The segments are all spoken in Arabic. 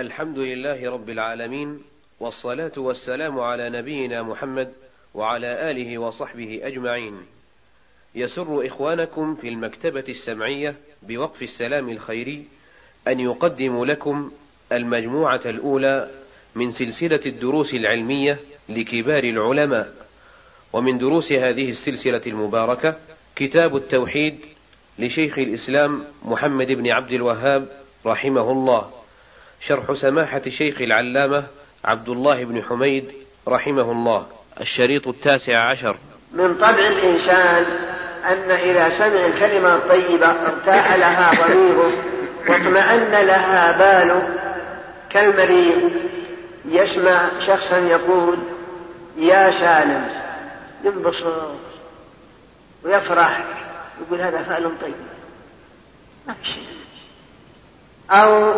الحمد لله رب العالمين والصلاة والسلام على نبينا محمد وعلى آله وصحبه أجمعين. يسر إخوانكم في المكتبة السمعية بوقف السلام الخيري أن يقدموا لكم المجموعة الأولى من سلسلة الدروس العلمية لكبار العلماء، ومن دروس هذه السلسلة المباركة كتاب التوحيد لشيخ الإسلام محمد بن عبد الوهاب رحمه الله شرح سماحة شيخ العلامة عبد الله بن حميد رحمه الله الشريط التاسع عشر. من طبع الإنسان أن إذا سمع الكلمة الطيبة ارتاح لها ضميره واطمأن لها باله. كالمريض يسمع شخصا يقول يا سالم ينبسط ويفرح يقول هذا فعل طيب. ما في شيء. أو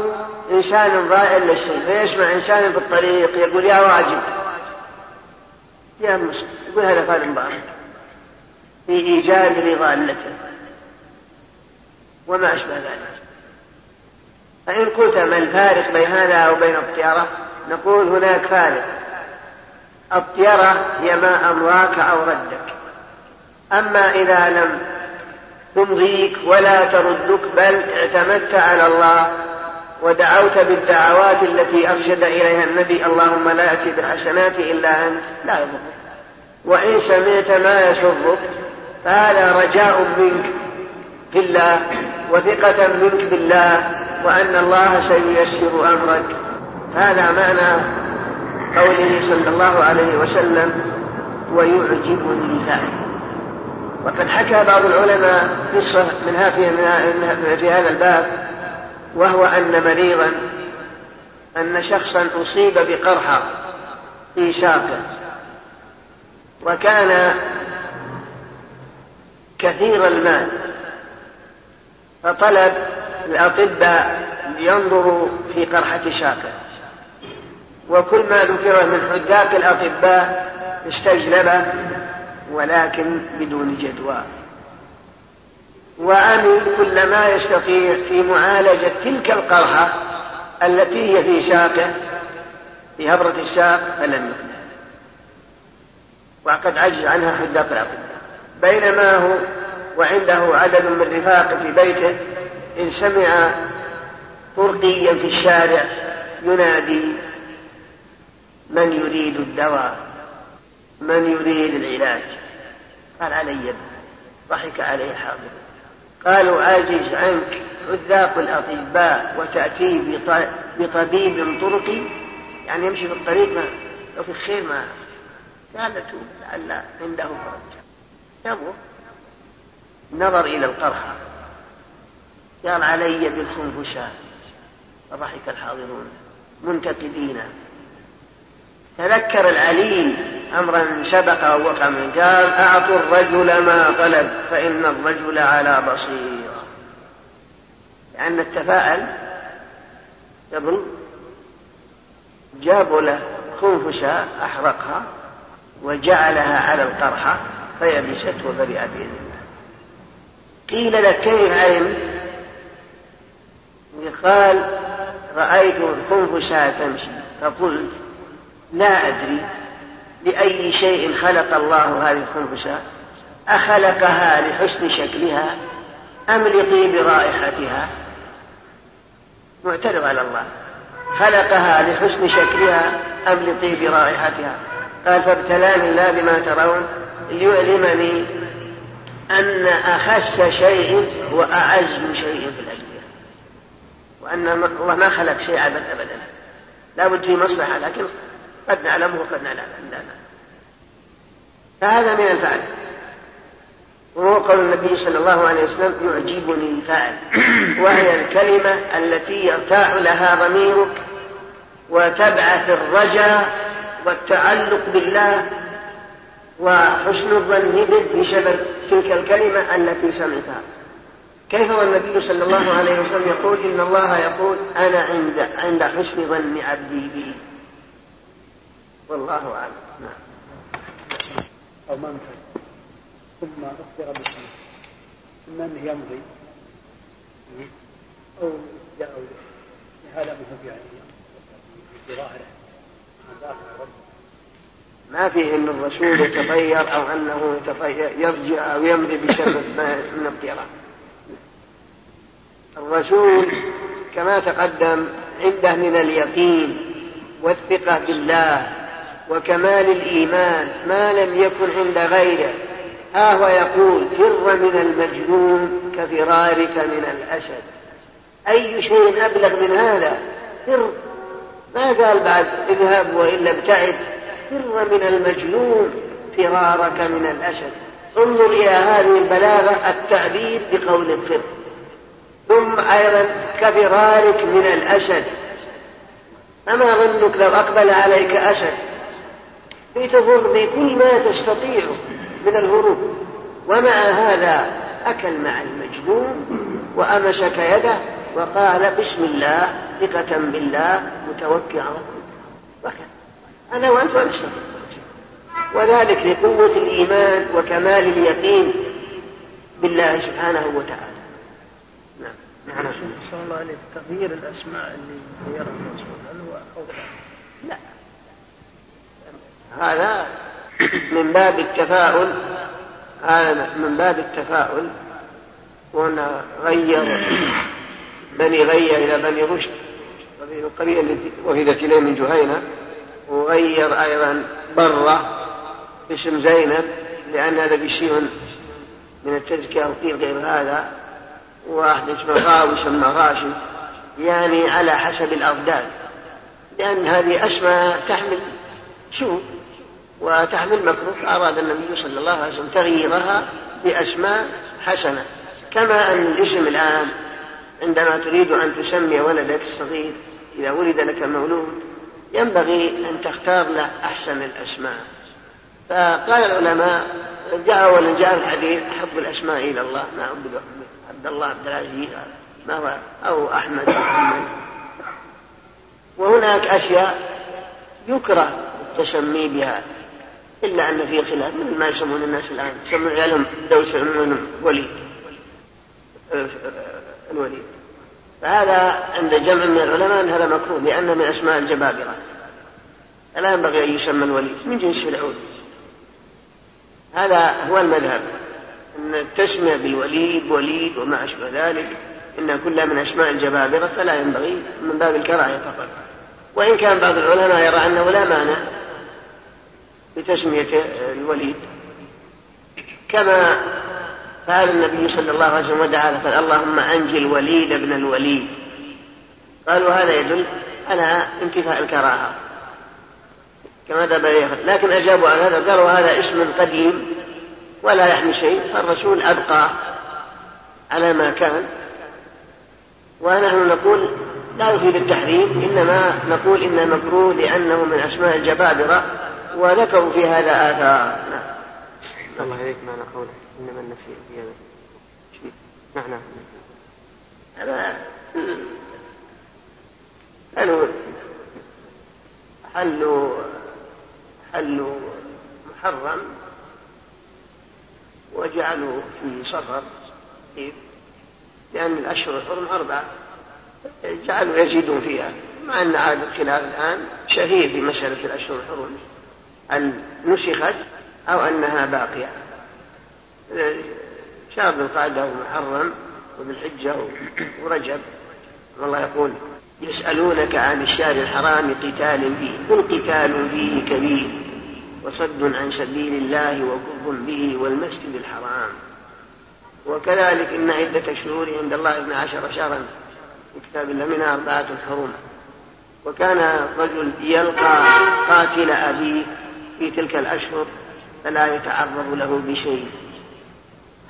إنسان ضائع للشيء فيسمع إنسان في الطريق يقول يا واجب. يا مسلم يقول هذا فعل مبارك في إيجاد لضالته وما أشبه ذلك. فإن قلت ما الفارق بين هذا وبين الطيرة نقول هناك فارق. الطيرة هي ما أمضاك أو ردك. أما إذا لم تمضيك ولا تردك بل اعتمدت على الله ودعوت بالدعوات التي أرشد إليها النبي اللهم لا يأتي بالحسنات إلا أنت. لا يضرك وإن سمعت ما يسرك فهذا رجاء منك في الله وثقة منك بالله وأن الله سييسر أمرك. هذا معنى قوله صلى الله عليه وسلم ويعجبني ذلك وقد حكى بعض العلماء قصة منها في, هذا الباب وهو أن مريضا أن شخصا أصيب بقرحة في ساقه وكان كثير المال. فطلب الأطباء لينظروا في قرحة ساقه وكل ما ذكر من حداق الأطباء استجلبه. ولكن بدون جدوى. وعمل كل ما يستطيع في معالجة تلك القرحة التي هي في ساقه في هبرة الساق فلم يفلح وقد عجز عنها حداق الأطباء بينما هو وعنده عدد من رفاقه في بيته إن سمع طرقيا في الشارع ينادي من يريد الدواء؟ من يريد العلاج؟ قال علي ضحك عليه حاضر. قالوا عاجز عنك عذاق الأطباء وتأتي بطبيب طرقي؟ يعني يمشي في الطريق ما لو في خير ما قال توب لعل عنده فرج يبغى نظر إلى القرحة. قال علي بالخنفساء فضحك الحاضرون منتقدين. تذكر العليم أمرا سبق ووقع من قال أعطوا الرجل ما طلب فإن الرجل على بصيرة. لأن التفاءل قبل جابوا له خنفساء أحرقها وجعلها على القرحة فيبست وبرئ بإذن الله. قيل لك كيف علم؟ قال رأيت الخنفساء تمشي فقلت لا أدري لأي شيء خلق الله هذه الخنفساء أخلقها لحسن شكلها أم لطيب رائحتها؟ معترض على الله. خلقها لحسن شكلها أم لطيب رائحتها؟ قال فابتلاني الله بما ترون ليعلمني أن أخس شيء هو أعز شيء في الأشياء وأن الله ما خلق شيء أبدا أبدا. لا بد في مصلحة لكن قد نعلمه وقد لا نعلم. فهذا من الفعل وهو قول النبي صلى الله عليه وسلم يعجبني الفعل وهي الكلمة التي يرتاح لها ضميرك وتبعث الرجاء والتعلق بالله وحسن الظن به بسبب تلك الكلمة التي سمعتها. كيف والنبي صلى الله عليه وسلم يقول؟ إن الله يقول أنا عند عند حسن ظن عبدي بي والله أعلم. نعم. أو منفذ ثم أخبر باسمه ثم أنه يمضي. أو جاء هذا ما هو بعينه ظاهره. ما فيه أن الرسول يتغير أو أنه يرجع أو يمضي بشر من الطيران الرسول كما تقدم عنده من اليقين والثقة بالله. وكمال الإيمان ما لم يكن عند غيره. ها هو يقول فر من المجنون كفرارك من الأسد. أي شيء أبلغ من هذا؟ فر. ما قال بعد اذهب وإلا ابتعد فر من المجنون فرارك من الأسد. انظر إلى هذه البلاغة التعبير بقول فر ثم أيضا كفرارك من الأسد. أما ظنك لو أقبل عليك أسد؟ لتفر بكل ما تستطيع من الهروب. ومع هذا أكل مع المجنون وأمسك يده وقال بسم الله ثقة بالله على الله أنا وأنت ونستطيع وذلك لقوة الإيمان وكمال اليقين بالله سبحانه وتعالى. نعم. نعم. الله عليه تغيير الأسماء اللي غيرها الرسول هل هو أو لا. هذا من باب التفاؤل هذا من باب التفاؤل. وأن غير بني غير إلى بني رشد القرية وفدت إليه من جهينة. وغير أيضا برة اسم زينب لأن هذا شيء من التزكية وقيل غير هذا. واحد اسمه غاوي غاشم يعني على حسب الأضداد لأن هذه أسماء تحمل سوء وتحمل مكروه أراد النبي صلى الله عليه وسلم تغييرها بأسماء حسنة. كما أن الاسم الآن عندما تريد أن تسمي ولدك الصغير إذا ولد لك مولود ينبغي أن تختار له أحسن الأسماء. فقال العلماء جاء أولا جاء الحديث أحب الأسماء إلى الله ما عبد الله عبد العزيز ما هو أو أحمد محمد. وهناك أشياء يكره التسمي بها. إلا أن في خلاف مثل ما يسمون الناس الآن. يسمون عيالهم دوس يسمونهم وليد الوليد فهذا عند جمع من العلماء أن هذا مكروه لأنه من أسماء الجبابرة. فلا ينبغي أن يسمى الوليد من جنس فرعون هذا هو المذهب. أن التسمية بالوليد وليد وما أشبه ذلك إن كل من أسماء الجبابرة فلا ينبغي من باب الكراهية فقط. وإن كان بعض العلماء يرى أنه لا مانع بتسمية الوليد. كما فعل النبي صلى الله عليه وسلم ودعا قال اللهم أنجي الوليد ابن الوليد. قالوا هذا يدل على انتفاء الكراهة. كما ذهب لكن أجابوا على هذا قالوا هذا اسم قديم ولا يحمي شيء فالرسول أبقى على ما كان. ونحن نقول لا يفيد التحريم إنما نقول إن مكروه لأنه من أسماء الجبابرة وذكروا في هذا آثار. نعم. الله إليك معنى قوله. إنما النسيء في هذا معنى قالوا حلوا حلوا محرم وجعلوا في صفر. لأن الأشهر الحرم أربعة. جعلوا يزيدون فيها. مع أن عاد الخلاف الآن شهير في مسألة الأشهر الحرم. هل نسخت أو أنها باقية. شهر ذو القعدة ومحرم وذي الحجة ورجب والله يقول يسألونك عن الشهر الحرام قتال فيه قل قتال فيه كبير وصد عن سبيل الله وكفر به والمسجد الحرام. وكذلك إن عدة شهور عند الله اثنا عشر شهرا في كتاب الله منها أربعة حرم. وكان الرجل يلقى قاتل أبيه في تلك الأشهر فلا يتعرض له بشيء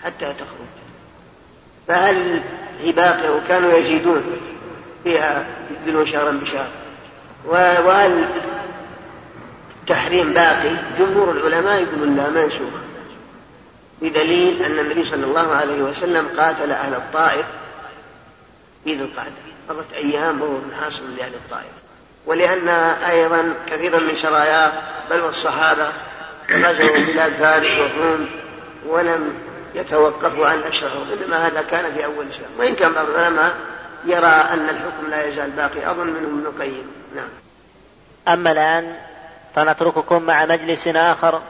حتى تخرج. فهل هي باقية وكانوا يزيدون فيها يبدلون شهرا بشهر؟ وهل التحريم باقي؟ جمهور العلماء يقولون لا منسوخ بدليل أن النبي صلى الله عليه وسلم قاتل أهل الطائف في ذي القعدة. مرت أيام وهو حاصل لأهل الطائف. ولأن أيضا كثيرا من شراياه بل والصحابة غزوا بلاد فارس والروم ولم يتوقفوا عن الشهر إنما هذا كان في أول شهر. وإن كان بعض العلماء يرى أن الحكم لا يزال باقي أظن منهم ابن القيم. نعم. أما الآن فنترككم مع مجلس آخر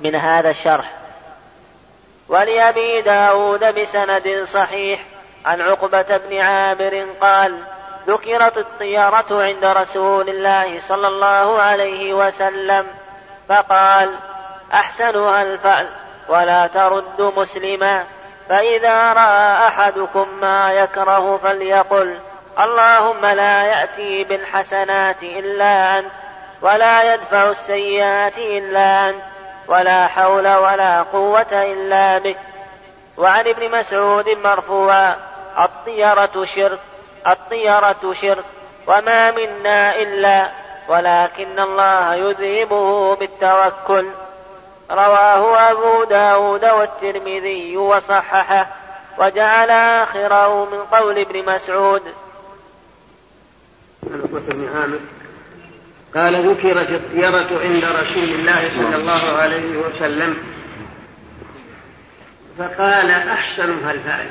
من هذا الشرح. ولأبي داود بسند صحيح عن عقبة بن عامر قال ذكرت الطيرة عند رسول الله صلى الله عليه وسلم فقال أحسنها الفعل ولا ترد مسلما فإذا رأى أحدكم ما يكره فليقل اللهم لا يأتي بالحسنات إلا أنت ولا يدفع السيئات إلا أنت ولا حول ولا قوة إلا بك. وعن ابن مسعود مرفوعا الطيرة شرك الطيرة شرك وما منا إلا ولكن الله يذهبه بالتوكل. رواه أبو داود والترمذي وصححه وجعل آخره من قول ابن مسعود. قال ذكرت الطيرة عند رسول الله صلى الله عليه وسلم. فقال أحسنها الفعل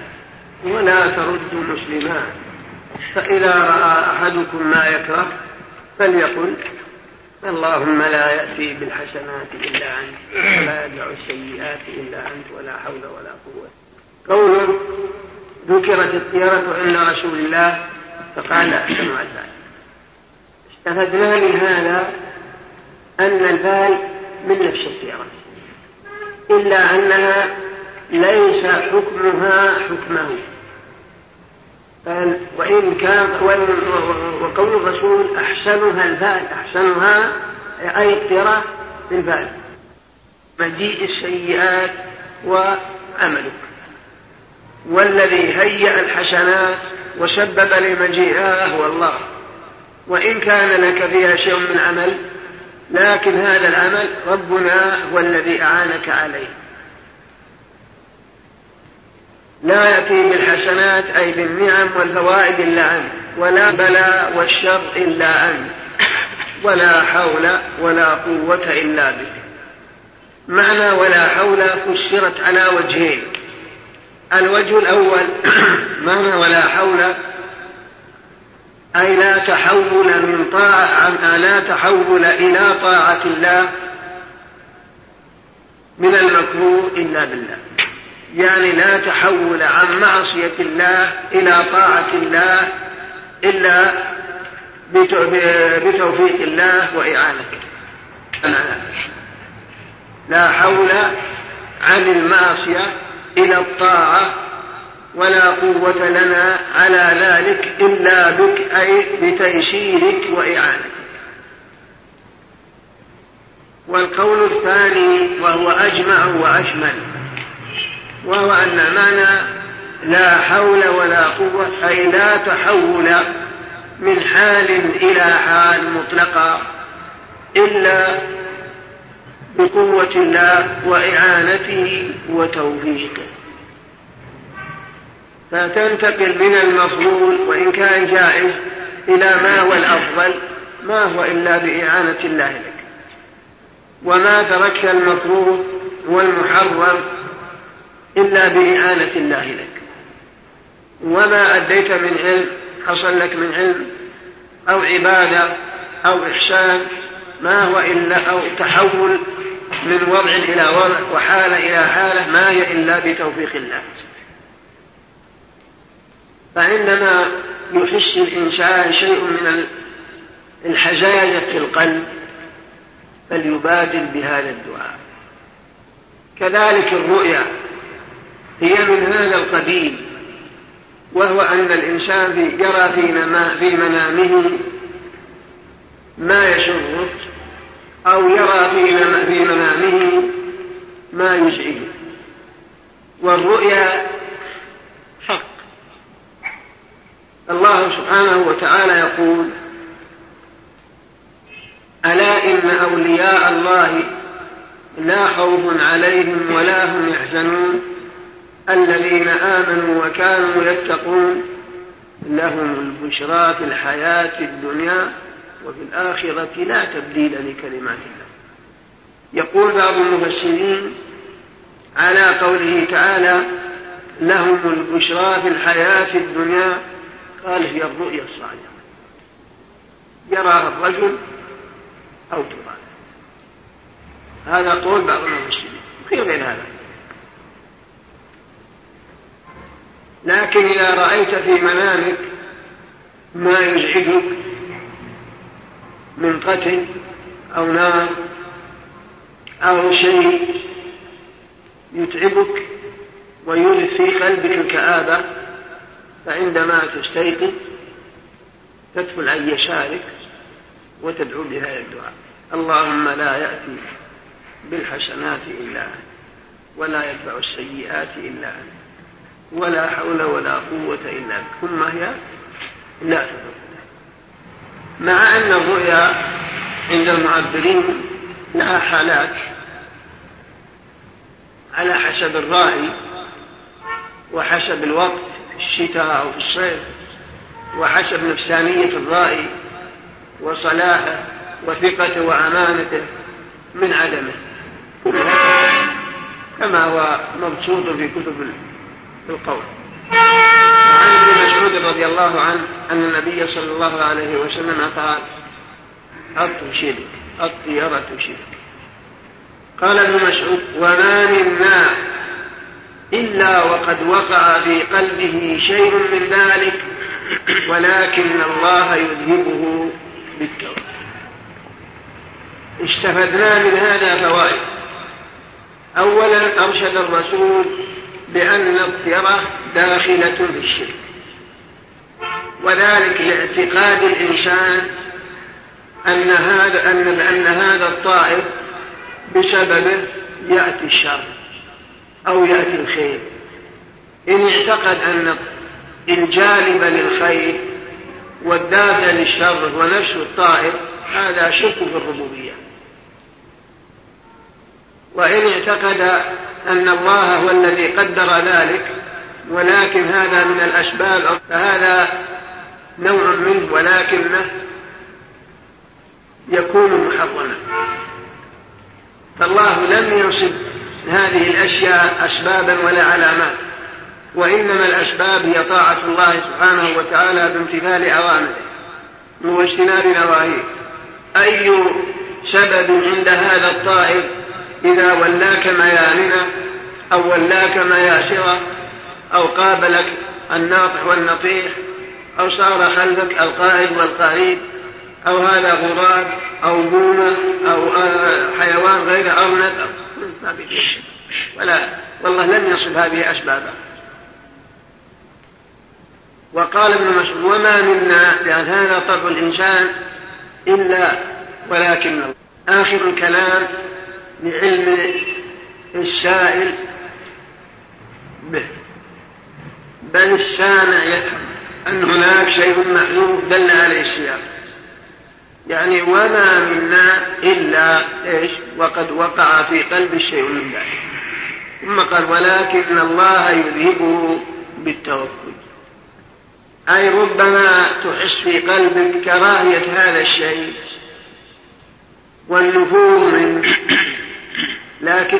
ولا ترد مسلما فإذا رأى أحدكم ما يكره فليقل اللهم لا يأتي بالحسنات إلا أنت ولا يدع السيئات إلا أنت ولا حول ولا قوة. قوله ذكرت الطيرة عند رسول الله فقال أحسن البال استفدنا من هذا أن البال من نفس الطيرة إلا أنها ليس حكمها حكمه. وإن كان وقول الرسول أحسنها الفعل أحسنها أي الطيرة بالفعل مجيء السيئات وعملك. والذي هيأ الحسنات وسبب لمجيئها هو الله وإن كان لك فيها شيء من عمل لكن هذا العمل ربنا هو الذي أعانك عليه. لا يأتي بالحسنات أي بالنعم والفوائد إلا أنت ولا بلاء والشر إلا أنت ولا حول ولا قوة إلا بك. معنى ولا حول فسرت على وجهين. الوجه الأول معنى ولا حول أي لا تحول من طاعة لا تحول إلى طاعة الله من المكروه إلا بالله. يعني لا تحول عن معصية الله إلى طاعة الله إلا بتوفيق الله وإعانته لا حول عن المعصية إلى الطاعة ولا قوة لنا على ذلك إلا بك أي بتيسيرك وإعانتك. والقول الثاني وهو أجمع وأشمل. وهو أن معنى لا حول ولا قوة أي لا تحول من حال إلى حال مطلقة إلا بقوة الله وإعانته وتوفيقه. فتنتقل من المفضول وإن كان جائز إلى ما هو الأفضل ما هو إلا بإعانة الله لك. وما تركت المكروه والمحرم إلا بإعانة الله لك. وما أديت من علم حصل لك من علم أو عبادة أو إحسان ما هو إلا أو تحول من وضع إلى وضع وحالة إلى حالة ما هي إلا بتوفيق الله. فعندما يحس الإنسان شيء من الحزاية في القلب فليبادر بهذا الدعاء. كذلك الرؤيا. هي من هذا القبيل وهو أن الإنسان يرى في منامه ما يسره أو يرى في منامه ما يزعجه والرؤيا حق. الله سبحانه وتعالى يقول ألا إن أولياء الله لا خوف عليهم ولا هم يحزنون؟ الذين آمنوا وكانوا يتقون لهم البشرى في الحياة الدنيا وفي الآخرة لا تبديل لكلمات الله. يقول بعض المفسرين على قوله تعالى لهم البشرى في الحياة الدنيا قال هي الرؤيا الصالحة. يراها الرجل أو ترابا هذا قول بعض المسلمين في غير هذا. لكن إذا رأيت في منامك ما يزعجك من قتل أو نار أو شيء يتعبك ويورث في قلبك الكآبة فعندما تستيقظ تدخل عن يسارك وتدعو بهذا الدعاء. اللهم لا يأتي بالحسنات إلا أنت ولا يدفع السيئات إلا أنت. ولا حول ولا قوة إلا بك ثم هي لا مع أن الرؤيا عند المعبرين لها حالات. على حسب الرائي وحسب الوقت في الشتاء أو في الصيف. وحسب نفسانية الرائي وصلاحه وثقته وأمانته من عدمه. كما هو مبسوط في كتب القول. عن ابن مسعود رضي الله عنه أن النبي صلى الله عليه وسلم قال الطيرة شرك الطيرة شرك. قال ابن مسعود وما منا إلا وقد وقع في قلبه شيء من ذلك ولكن الله يذهبه بالتوبة. استفدنا من هذا فوائد. أولا أرشد الرسول بأن الطيرة داخلة في الشرك. وذلك لاعتقاد الإنسان أن هذا أن أن هذا الطائر بسببه يأتي الشر أو يأتي الخير. إن اعتقد أن الجالب للخير والدافع للشر ونفس الطائر هذا شرك في الربوبية. وإن اعتقد أن الله هو الذي قدر ذلك ولكن هذا من الأسباب فهذا نوع منه ولكنه يكون محرما. فالله لم ينصب هذه الأشياء أسبابا ولا علامات وإنما الأسباب هي طاعة الله سبحانه وتعالى بامتثال أوامره واجتناب نواهيه. أي سبب عند هذا الطائر إذا ولاك ميامنة أو ولاك مياسرة أو قابلك الناطح والنطيح أو صار خلفك القائد والقعيد أو هذا غراب أو بومة أو حيوان غير أرنب ما ولا والله لم يصف هذه أسبابا وقال ابن مسعود وما منا لأن هذا طبع الإنسان إلا ولكن آخر الكلام لعلم السائل به. بل السامع يفهم أن هناك شيء محذوف دل عليه السياق يعني وما منا إلا إيش؟ وقد وقع في قلب الشيء من ذلك ثم قال ولكن الله يذهبه بالتوكل. أي ربما تحس في قلبك كراهية هذا الشيء والنفور منه. لكن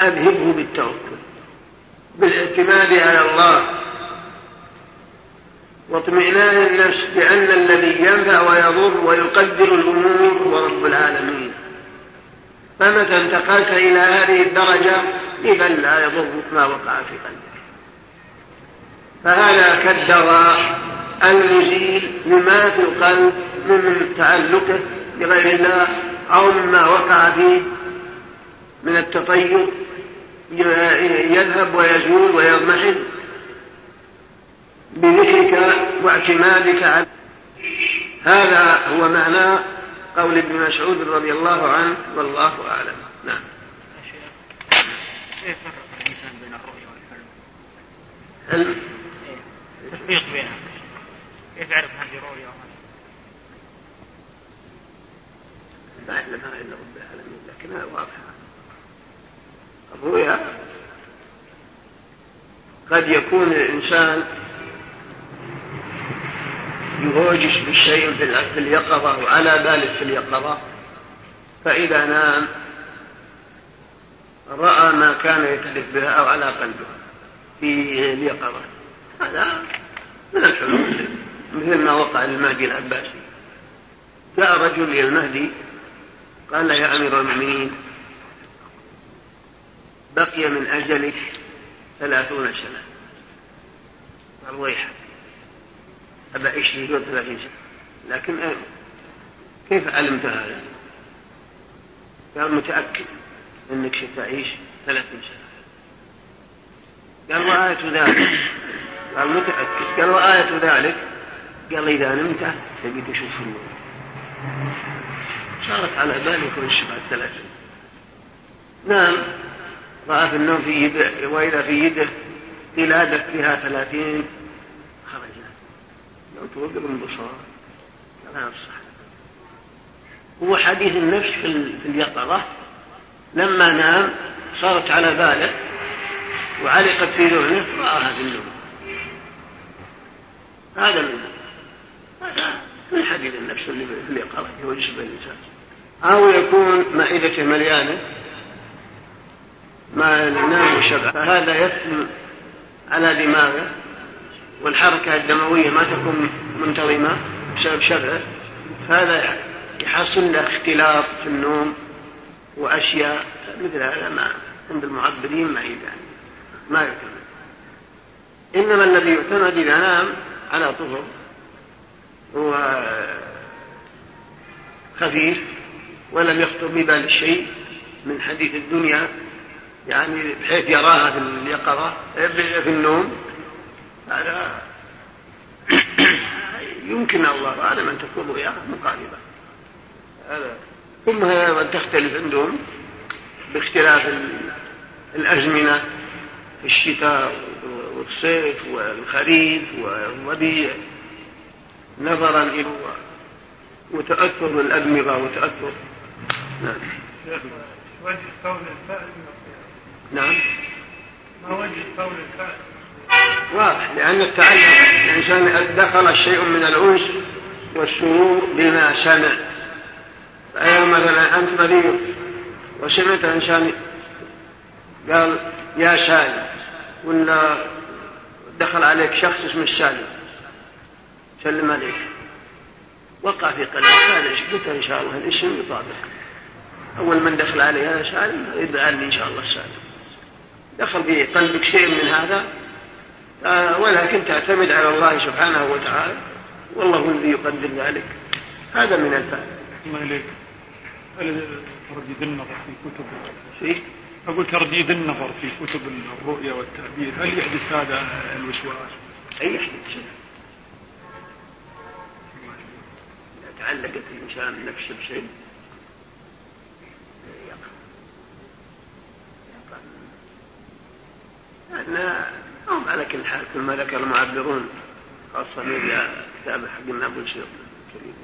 أذهبه بالتوكل بالاعتماد على الله. واطمئنان النفس بأن الذي ينفع ويضر ويقدر الأمور هو رب العالمين. فمتى انتقلت إلى هذه الدرجة؟ إذا لا يضرك ما وقع في قلبك فهذا كالدواء المزيل لما في القلب من تعلقه بغير الله أو مما وقع فيه من التطير يذهب ويزول ويضمحل بذكرك واعتمادك على هذا هو معنى قول ابن مسعود رضي الله عنه والله أعلم نعم كيف يفرق الإنسان بين الرؤيا والحلم؟ حلم تفريق بينها كيف يعرف هذه رؤيا وهذه؟ لا يعلمها إلا رب العالمين لكنها واضحة الرؤيا قد يكون الإنسان يهوجس بالشيء في اليقظة وعلى باله في اليقظة فإذا نام رأى ما كان يكلف بها أو على قلبه في اليقظة. هذا من الحلول مثل ما وقع للمهدي العباسي. جاء رجل إلى المهدي قال له يا أمير المؤمنين بقي من أجلك ثلاثون سنة. قال ويحك أبا لي ثلاثين سنة. لكن كيف علمت هذا؟ قال متأكد أنك ستعيش ثلاثين سنة. قال وآية ذلك. قال متأكد. قال وآية ذلك. قال إذا نمت تبي تشوف النور. صارت على بالي كل الشبهات ثلاثة نام في النوم في يده وإذا في يده قلادة فيها ثلاثين خرج لو توقف البصار لا يصح. هو حديث النفس في اليقظة. لما نام صارت على باله وعلقت في ذهنه رآها في النوم هذا من هذا من حديث النفس اللي في اليقظة هو يشبه الإنسان أو يكون معدته مليانة. ما نام وشبع فهذا يثم على دماغه والحركة الدموية ما تكون منتظمة بسبب شبعه. فهذا يحصل له اختلاط في النوم وأشياء مثل هذا ما عند المعبرين ما يعني ما يعتمد إنما الذي يعتمد إذا نام على طهر هو خفيف ولم يخطر ببال الشيء من حديث الدنيا يعني بحيث يراها في اليقظة في النوم. هذا يمكن الله أعلم أن تكون رؤيا مقاربة. هذا. ثم تختلف عندهم باختلاف الأزمنة في الشتاء والصيف والخريف والربيع. نظرا إلى وتأثر الأدمغة وتأثر. نعم. وجه قول نعم. ما وجه قول واضح لأن التعلم الإنسان دخل شيء من الأنس والسرور بما سمع. فأيضا مثلا أنت مريض وسمعت إنسان قال يا سالم ولا دخل عليك شخص اسمه السالم سلم عليك. وقع في قلبك هذا قلت إن شاء الله؟ الاسم يطابق. أول من دخل علي أنا سالم يدعى لي إن شاء الله سالم. دخل في قلبك شيء من هذا ولكن تعتمد على الله سبحانه وتعالى. والله الذي يقدر ذلك. هذا من الفائدة. الله إليك. هل ترديد النظر في كتب شيء؟ أقول ترديد النظر في كتب الرؤيا والتعبير. هل يحدث هذا الوسواس؟ أي يحدث. شيء تعلقت الإنسان نفسه بشيء يقع لأن هم على كل حال كل ما ذكر المعبرون خاصة في كتاب حق ابن الشيخ الكريم.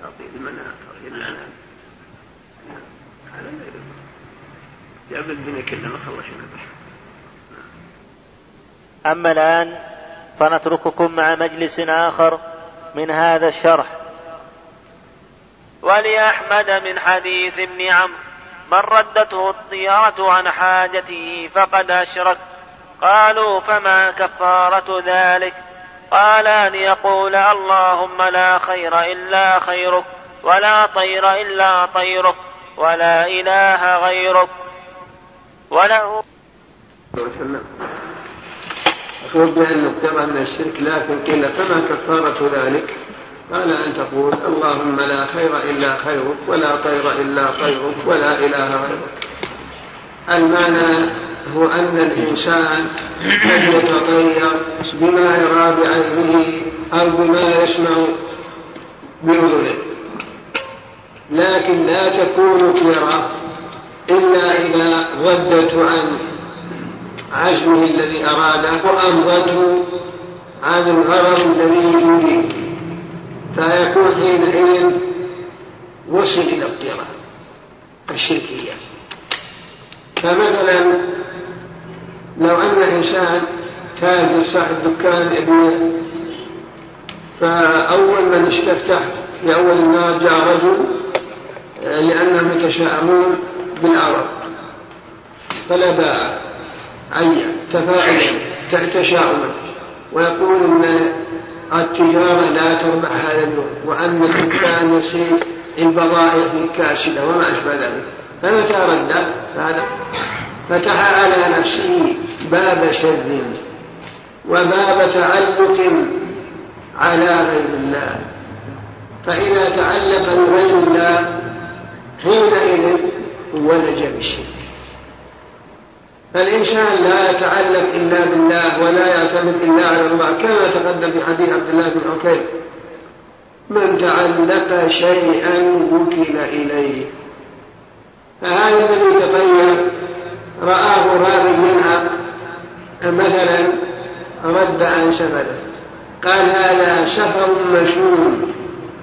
تعطيل المنام تعطيل الأنام هذا لا جاب الدنيا كلها ما خلصنا أما الآن فنترككم مع مجلس آخر من هذا الشرح. ولأحمد من حديث ابن عمرو من ردته الطيرة عن حاجته فقد أشرك. قالوا فما كفارة ذلك؟ قال أن يقول اللهم لا خير إلا خيرك ولا طير إلا طيرك ولا إله غيرك. وله أخبر بأن التبع من الشرك لكن قيل فما كفارة ذلك؟ قال أن تقول اللهم لا خير إلا خيرك ولا طير إلا طيرك ولا إله غيرك. المعنى هو أن الإنسان قد يتطير بما يرى بعينه أو بما يسمع بأذنه. لكن لا تكون طيرة إلا إذا ردت عن عزمه الذي أراده وأمضته عن الغرض الذي يريد فيكون حينئذ وصل إلى الطيرة الشركية فمثلا لو أن إنسان تاجر صاحب دكان يبيع فأول من استفتح في أول النار جاء رجل لأنهم يتشاءمون بالعرب فلا باع عين تفاعلا تشاؤما ويقول إن التجارة لا تربح هذا اليوم وأن الإنسان يصير البضائع الكاسدة وما أشبه ذلك. فمتى رد؟ هذا فتح على نفسه باب شر وباب تعلق على غير الله. فإذا تعلق بغير الله حينئذ ولج بالشرك فالإنسان لا يتعلق إلا بالله ولا يعتمد إلا على الله كما تقدم في حديث عبد الله بن عكير. من تعلق شيئا وكل إليه. فهذا الذي تغير رآه راوي ينعق مثلا رد عن سفره. قال هذا سفر مشهور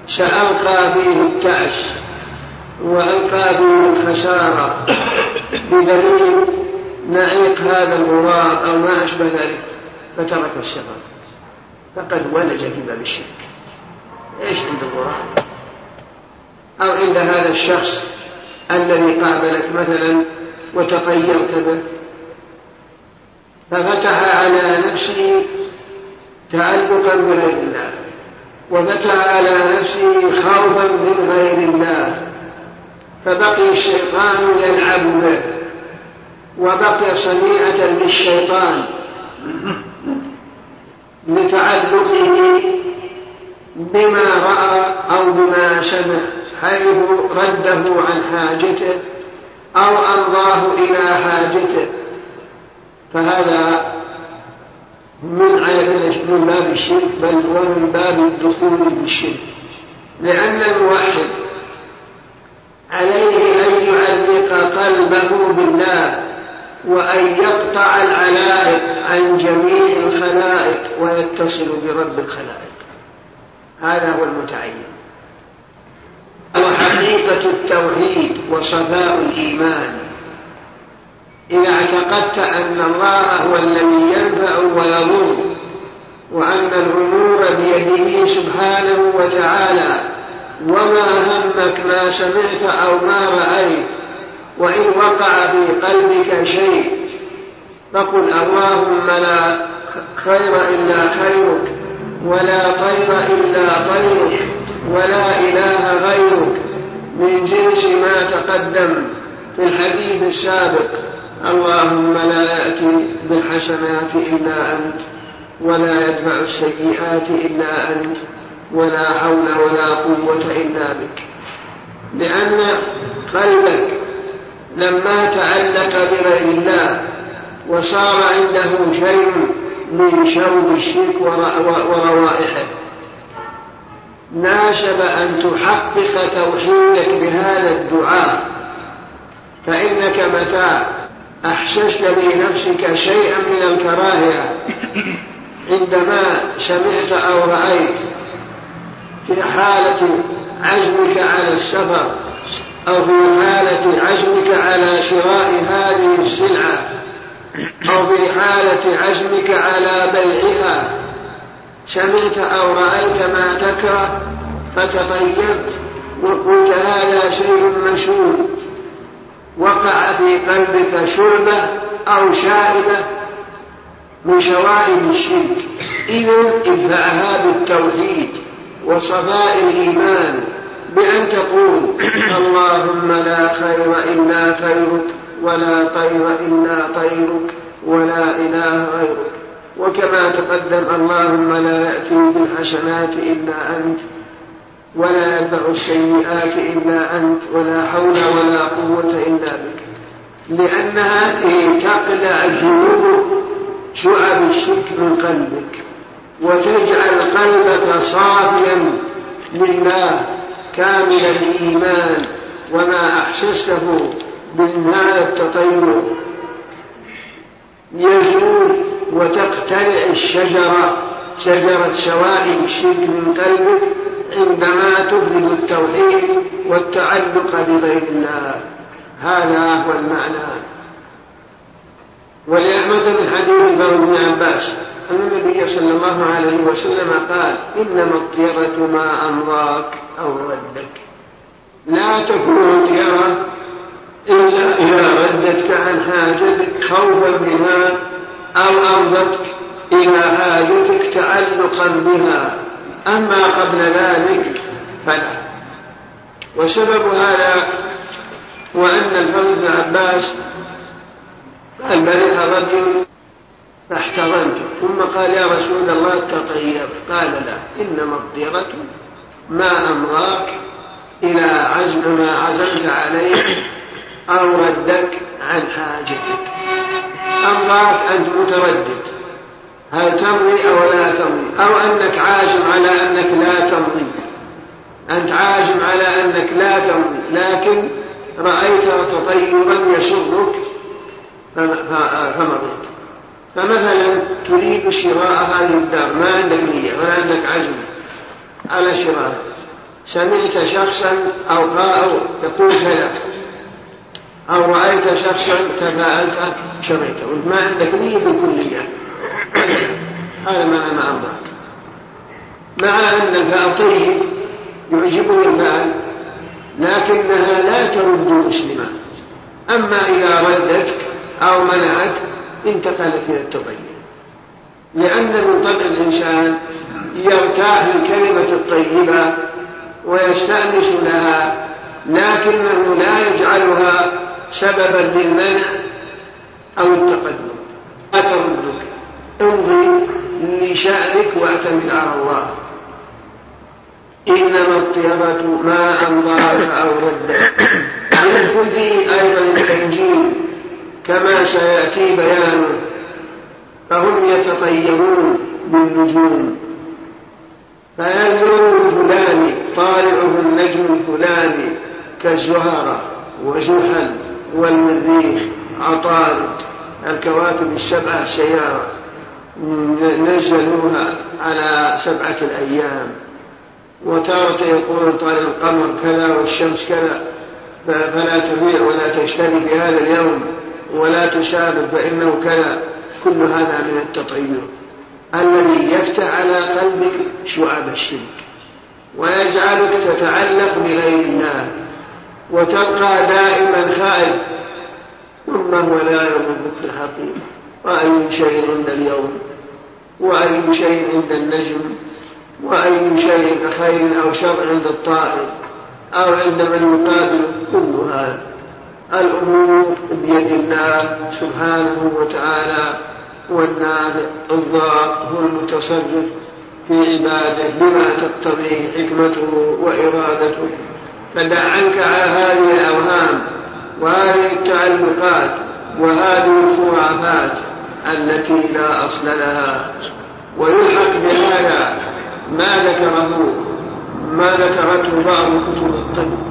سألقى فيه التعس وألقى فيه الخسارة. بدليل نعيق هذا الغراب أو ما أشبه ذلك فترك السفر فقد ولج في باب الشرك. إيش عند الغراب أو عند هذا الشخص الذي قابلك مثلا وتطيرت به. ففتح على نفسه تعلقا بغير الله وفتح على نفسه خوفا من غير الله فبقي الشيطان يلعب به. وبقي صنيعة للشيطان لتعلقه بما رأى أو بما سمع حيث رده عن حاجته أو أمضاه إلى حاجته. فهذا من من باب الشرك بل ومن باب الدخول بالشرك لأن الموحد عليه أن يعلق قلبه بالله وأن يقطع العلائق عن جميع الخلائق ويتصل برب الخلائق. هذا هو المتعين. وحقيقة التوحيد وصفاء الإيمان. إذا اعتقدت أن الله هو الذي ينفع ويضر وأن الأمور بيده سبحانه وتعالى وما همك ما سمعت أو ما رأيت وإن وقع في قلبك شيء فقل اللهم لا خير إلا خيرك ولا طير إلا طيرك ولا إله غيرك. من جنس ما تقدم في الحديث السابق اللهم لا يأتي بالحسنات إلا أنت ولا يدفع السيئات إلا أنت ولا حول ولا قوة إلا بك. لأن قلبك لما تعلق بغير الله وصار عنده شيء من شوب الشرك وروائحه. ناشب أن تحقق توحيدك بهذا الدعاء فإنك متى أحسست لنفسك شيئا من الكراهية. عندما سمعت أو رأيت في حالة عزمك على السفر أو في حالة عزمك على شراء هذه السلعة. أو في حالة عزمك على بيعها. سمعت أو رأيت ما تكره فتطيبت وقلت هذا شيء مشهور. وقع في قلبك شربة أو شائبة من شوائب الشرك. إذا ادفعها بالتوحيد وصفاء الإيمان. بأن تقول اللهم لا خير إلا خيرك ولا طير إلا طيرك ولا إله غيرك. وكما تقدم اللهم لا يأتي بالحسنات إلا أنت ولا يدفع السيئات إلا أنت ولا حول ولا قوة إلا بك. لأن هذه تقلع جنوب شعب الشرك من قلبك وتجعل قلبك صافيا لله. كامل الإيمان وما أحسسته من هذا التطير. يزول وتقتلع الشجرة شجرة شوائب الشرك من قلبك عندما تفرد التوحيد والتعلق بغير الله. هذا هو المعنى. ولأحمد من حديث بن عباس أن النبي صلى الله عليه وسلم قال إنما الطيرة ما أمضاك أو ردك. لا تكون الطيرة إلا إذا ردتك عن حاجتك خوفا منها أو أرضتك إلى حاجتك تعلقا بها. أما قبل ذلك فلا. وسبب هذا هو أن الفضل بن عباس البريح رجل فاحتضنته ثم قال يا رسول الله تطيب قال لا. إنما الطيرة ما أمضاك إلى عزم ما عزمت عليه أو ردك عن حاجتك. أمضاك أنت متردد. هل تمضي أو لا تمضي؟ أو أنك عازم على أنك لا تمضي. أنت عازم على أنك لا تمضي. لكن رأيت تطيرا يسرك فمضيت. فمثلا تريد شراء هذه الدار ما عندك نية ولا عندك عزم على شراء سمعت شخصا أو أو يقول كذا أو رأيت شخصا تفاءلت شريته. وأنت ما عندك نية بالكلية هذا معنى ما أرضاك مع أن الفاء طيب يعجبني الفعل لكنها لا ترد مسلما أما إذا ردت أو منعت انتقلت إلى التطيب لأن من طبع الإنسان يرتاح الكلمة الطيبة ويستأنس لها لكنه لا يجعلها سببا للمنع أو التقدم. لا تردك. امضي لشأنك واعتمد على الله. إنما الطيرة ما أمضاك أو ردك. يدخل فيه أيضا التنجيل كما سيأتي بيانه فهم يتطيرون بالنجوم. فينظر الفلاني طالعه النجم الفلاني كالزهرة وزحل والمريخ عطارد الكواكب السبعة سيارة نزلوها على سبعة الأيام. وتارة يقولون طالع القمر كذا والشمس كذا فلا تبيع ولا تشتري في هذا اليوم. ولا تسافر فإنه كذا كل هذا من التطير. الذي يفتح على قلبك شعب الشرك ويجعلك تتعلق بغير الله وتبقى دائما خائف. ثم هو لا يضرك الحقيقة. وأي شيء عند اليوم وأي شيء عند النجم وأي شيء خير أو شر عند الطائر أو عند من يقابل كل هذا. الأمور بيد الله سبحانه وتعالى والنافع الضار هو المتصرف في عباده بما تقتضيه حكمته وإرادته. فدع عنك على هذه الأوهام وهذه التعلقات وهذه الخرافات التي لا أصل لها. ويلحق بهذا ما ذكره ما ذكرته بعض كتب الطب.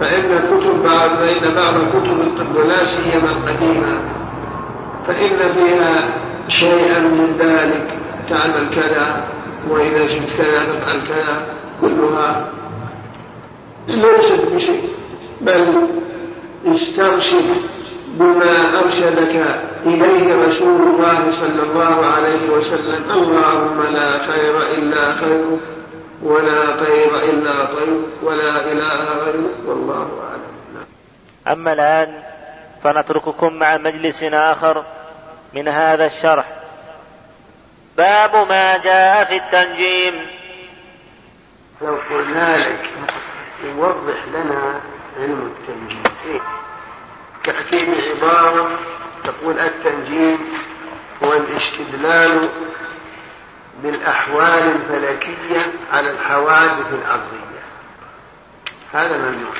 فإن كتب فإن بعض كتب الطب ولا سيما القديمة فإن فيها شيئا من ذلك. تعمل كذا وإذا جئت كذا تفعل كذا كلها. ليست بشيء بل استرشد بما أرشدك إليه رسول الله صلى الله عليه وسلم. اللهم لا خير إلا خيرك ولا طير إلا طير ولا إله غيرك والله أعلم. أما الآن فنترككم مع مجلس آخر من هذا الشرح. باب ما جاء في التنجيم. لو قلنا لك يوضح لنا علم التنجيم. تأتي بعبارة تقول التنجيم هو الاستدلال بالأحوال الفلكية على الحوادث الأرضية. هذا ممنوع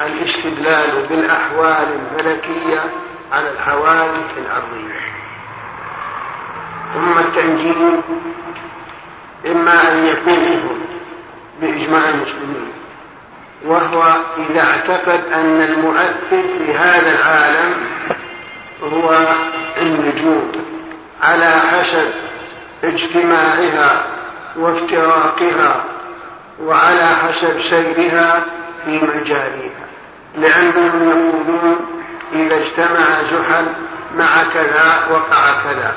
الاستدلال بالأحوال الفلكية على الحوادث الأرضية. ثم التنجيم إما أن يكون بإجماع المسلمين. وهو إذا اعتقد أن المؤثر في هذا العالم هو النجوم على حسب اجتماعها وافتراقها وعلى حسب سيرها في مجاريها. لأنهم يقولون إذا اجتمع زحل مع كذا وقع كذا.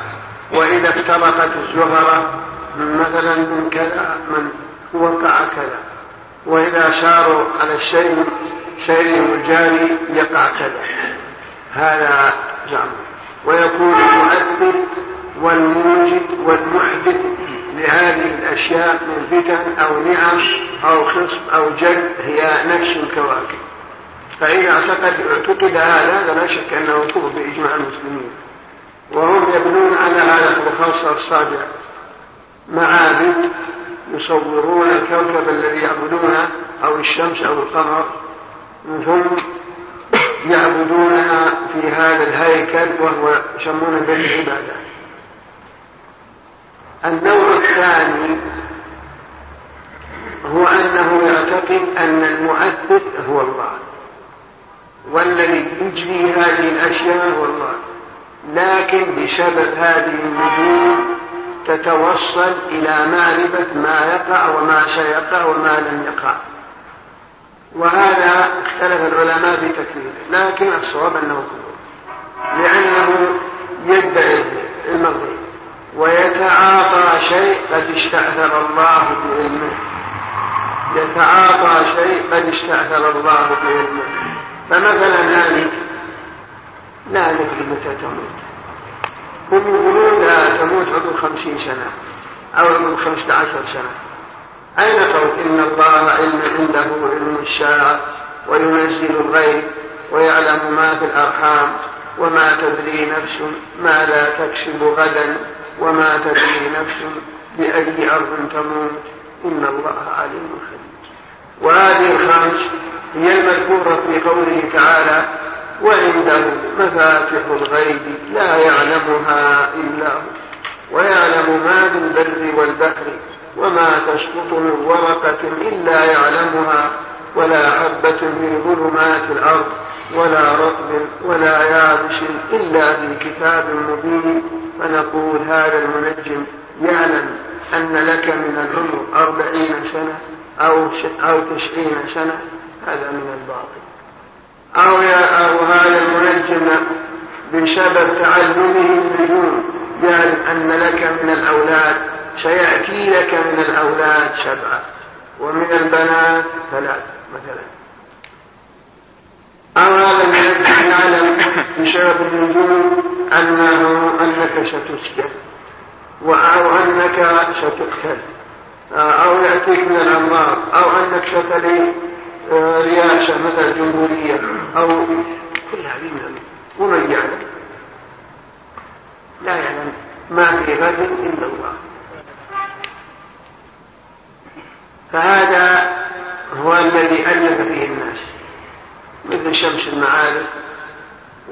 وإذا افترقت الزهرة مثلا من كذا من وقع كذا. وإذا ساروا على السير سيرهم الجاري يقع كذا. هذا زعم ويكون المؤثر والموجد والمحدث لهذه الأشياء من فتن أو نعم أو خصب أو جد هي نفس الكواكب. فإذا اعتقد اعتقد هذا فلا شك أنه كفر بإجماع المسلمين. وهم يبنون على هذا الخاصة الصادع معابد يصورون الكوكب الذي يعبدونه أو الشمس أو القمر. ثم يعبدونها في هذا الهيكل وهو يسمونه بالعبادة النوع الثاني هو أنه يعتقد أن المؤثر هو الله والذي يجري هذه الأشياء هو الله. لكن بسبب هذه النجوم تتوصل إلى معرفة ما يقع وما سيقع وما لم يقع. وهذا اختلف العلماء في تكفيره لكن الصواب أنه كفر لأنه يدعي المغرب ويتعاطى شيء قد استأثر الله بعلمه. يتعاطى شيء قد استأثر الله بعلمه. فمثلا هذه لا ندري متى تموت؟ هم يقولون لا تموت عقب خمسين سنة أو عقب خمسة عشر سنة. أين قول إن الله علم عنده علم الساعة وينزل الغيب ويعلم ما في الأرحام وما تدري نفس ماذا تكسب غدا؟ وما تدري نفس بأي أرض تموت. إن الله عليم خبير. وهذه الخمس هي المذكورة في قوله تعالى وعنده مفاتح الغيب لا يعلمها إلا هو. ويعلم ما في البر والبحر وما تسقط من ورقة إلا يعلمها ولا حبة في ظلمات الأرض ولا رطب ولا يابس إلا في كتاب مبين. فنقول هذا المنجم يعلم أن لك من العمر أربعين سنة أو أو تسعين سنة. هذا من الباطل. أو يا أو هذا المنجم بسبب تعلمه النجوم يعلم أن لك من الأولاد سيأتي لك من الأولاد سبعة ومن البنات ثلاث مثلا. أو هذا المنجم يعلم بسبب النجوم أنه أنك ستسجن أو أنك ستقتل أو يأتيك من الأمراض أو أنك ستلي آه، رئاسة مثلا جمهورية أو كل هذه من ومن يعلم؟ لا يعلم. ما في غد إلا الله. فهذا هو الذي ألف فيه الناس. مثل شمس المعارف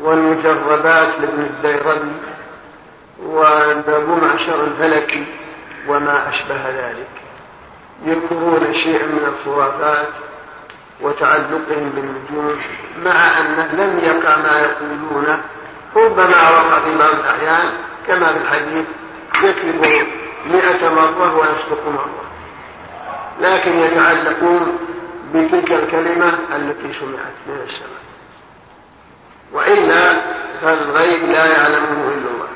والمجربات لابن الديربي وأبو معشر الفلكي وما أشبه ذلك. يذكرون شيئا من الخرافات وتعلقهم بالنجوم مع أنه لم يقع ما يقولونه ربما وقع في بعض الأحيان كما في الحديث يكذب مئة مرة ويصدق مرة. لكن يتعلقون بتلك الكلمة التي سمعت من السماء. وإلا فالغيب لا يعلمه إلا الله.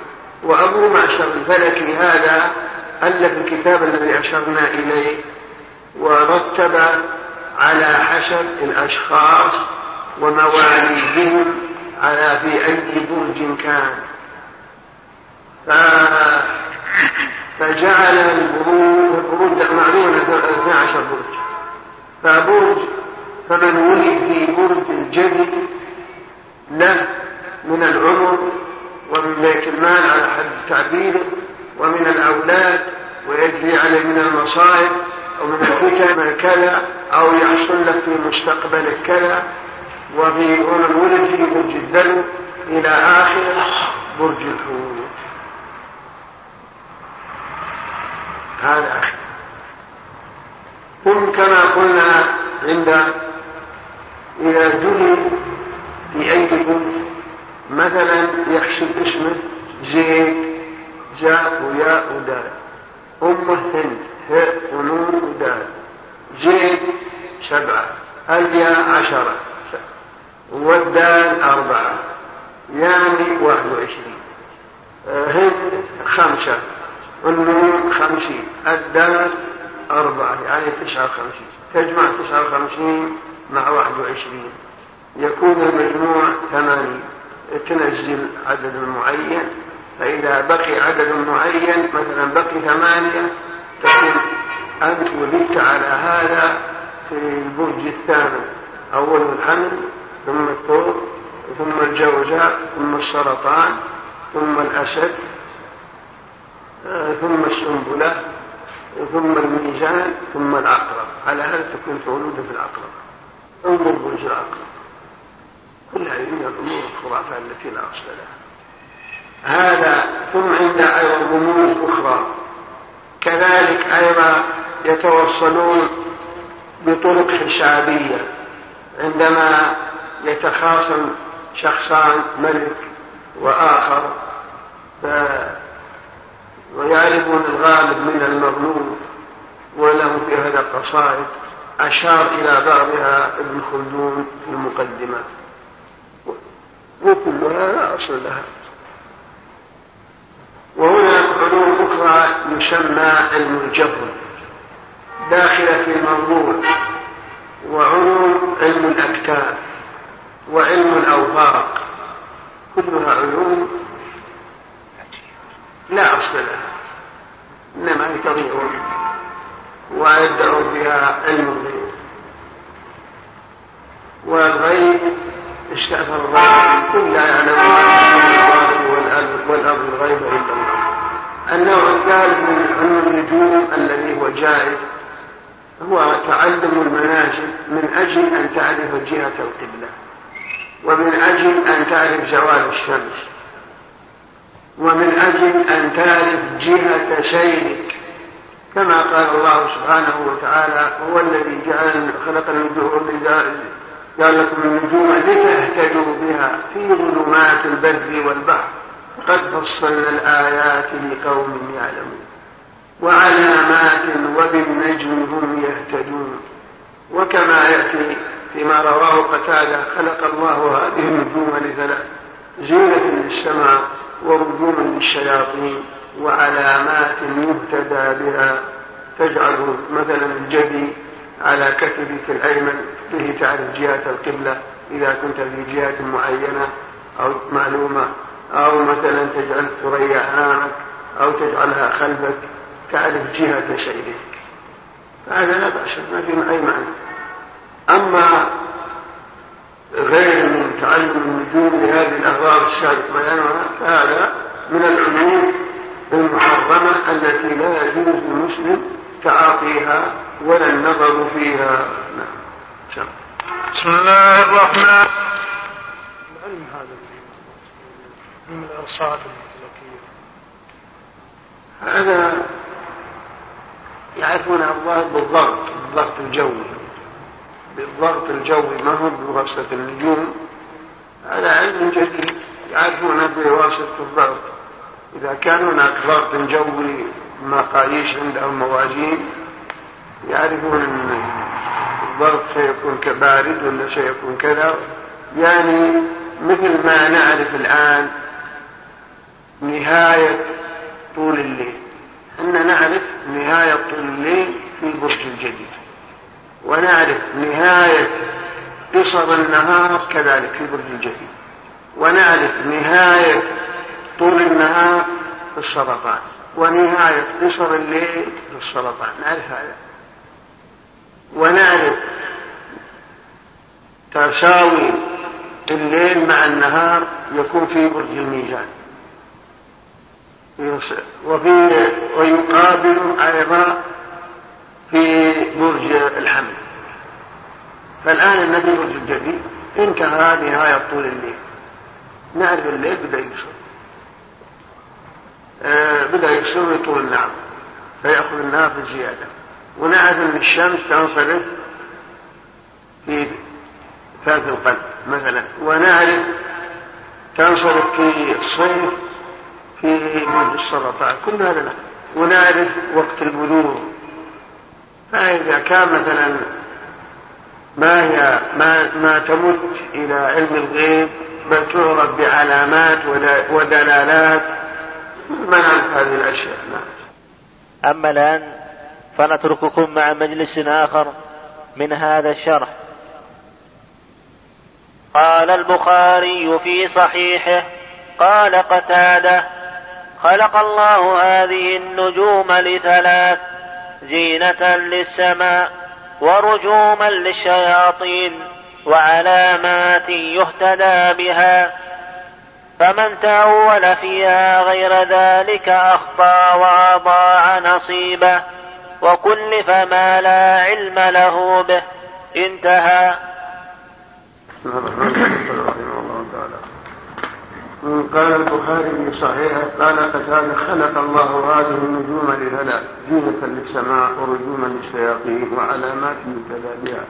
وأبو معشر الفلكي هذا ألف الكتاب الذي أشرنا إليه ورتب على حسب الأشخاص ومواليدهم على في أي برج كان. فجعل البروج معلومة 12 برج. فبرج فمن ولد في برج الجد له من العمر ومن بيت المال على حد تعبيره ومن الأولاد ويجري عليه من المصائب أو من الفتن كذا أو يحصل لك في مستقبل كذا. وفي ومن ولد في برج الدلو إلى آخر برج الحوت. هذا أخي. ثم كما قلنا عند إذا جلي في أي برج مثلا يحسب اسمه زيد جاء وياء ودال أمه هند هاء ونون ودال زيد سبعة. الياء عشرة. والدال أربعة. يعني واحد وعشرين. هند خمسة. النون خمسين. الدال أربعة يعني تسعة وخمسين. تجمع تسعة وخمسين مع واحد وعشرين. يكون المجموع ثمانين. تنزل عدد معين. فإذا بقي عدد معين مثلا بقي ثمانية تكون أنت ولدت على هذا في البرج الثامن أول الحمل ثم الثور ثم الجوزاء ثم السرطان ثم الأسد آه، ثم السنبلة. ثم الميزان ثم العقرب على هذا تكون مولودة في العقرب انظر برج العقرب كل هذه من الأمور الخرافة التي لا أصل لها. هذا ثم عند أيضا رموز أخرى. كذلك أيضا يتوصلون بطرق حسابية. عندما يتخاصم شخصان ملك وآخر ف ويعرفون الغالب من المغلوب وله في هذا قصائد أشار إلى بعضها ابن خلدون في المقدمة وكلها لا أصل لها. وهناك علوم أخرى يسمى علم الجبر داخلة في الموضوع وعلوم علم الأكتاف وعلم الأوفاق كلها علوم لا أصل لها إنما هي تضيع ويدعون بها علم الغيب. والغيب استأثر الله كل لا يعلم والأرض الغيب إلا الله. النوع الثالث من علم النجوم الذي هو جائز هو تعلم المنازل من أجل أن تعرف جهة القبلة ومن أجل أن تعرف زوال الشمس. ومن أجل أن تعرف جهة سيرك كما قال الله سبحانه وتعالى هو الذي جعل خلق النجوم جعل لكم النجوم لتهتدوا بها في ظلمات البر والبحر. قد فصلنا الآيات لقوم يعلمون. وعلامات وبالنجم هم يهتدون. وكما يأتي فيما رواه قتادة خلق الله هذه النجوم لثلاث زينة للسماء ورجوما للشياطين وعلامات يهتدى بها. تجعل مثلا الجدي على كتفك الأيمن به تعرف جهة القبلة إذا كنت في جهة معينة أو معلومة. أو مثلا تجعل ثريا أمامك أو تجعلها خلفك تعرف جهة سيرك فهذا لا بأس ما في أي معنى. أما غير من تعلم النجوم لهذه الأغراض السابق بيانها فهذا من العلوم المحرمة التي لا يجوز للمسلم تعاطيها ولا النظر فيها. نعم. بسم الله الرحمن. العلم هذا من الأرصاد الزكية هذا يعرفون الله بالضغط بالضغط الجوي بالضغط الجوي ما هو بواسطة النجوم. هذا علم جديد يعرفون بواسطة الضغط. إذا كان هناك ضغط جوي مقاييس عندهم موازين يعرفون أن الضغط سيكون كبارد ولا سيكون كذا. يعني مثل ما نعرف الآن نهاية طول الليل. أن نعرف نهاية طول الليل في برج الجديد. ونعرف نهاية قصر النهار كذلك في برج الجديد ونعرف نهاية طول النهار في السرطان ونهاية قصر الليل في السرطان. نعرف هذا. ونعرف تساوي الليل مع النهار يكون في برج الميزان. وفي ويقابل أيضا في برج الحمل. فالآن النبي برج الجديد انتهى نهاية طول الليل. نعرف الليل بدأ يقصر آه بدأ يقصر ويطول النهار. فيأخذ النهار بزيادة ونعرف أن الشمس تنصرف في ثالث القلب مثلا. ونعرف تنصرف في الصيف في برج السرطان. كل هذا ونعرف وقت البلوغ. فإذا كان مثلا ما هي ما ما تمت إلى علم الغيب بل تعرف بعلامات ودلالات. ما نعرف هذه الأشياء؟ نعم. أما الآن فنترككم مع مجلس آخر من هذا الشرح. قال البخاري في صحيحه قال قتادة خلق الله هذه النجوم لثلاث زينة للسماء ورجوما للشياطين وعلامات يهتدى بها فمن تأول فيها غير ذلك أخطأ وأضاع نصيبه وكلف ما لا علم له به. انتهى. قال البخاري في صحيحه قال قتادة خلق الله هذه النجوم لثلاث زينة للسماء ورجوما للشياطين وعلامات يهتدى بها.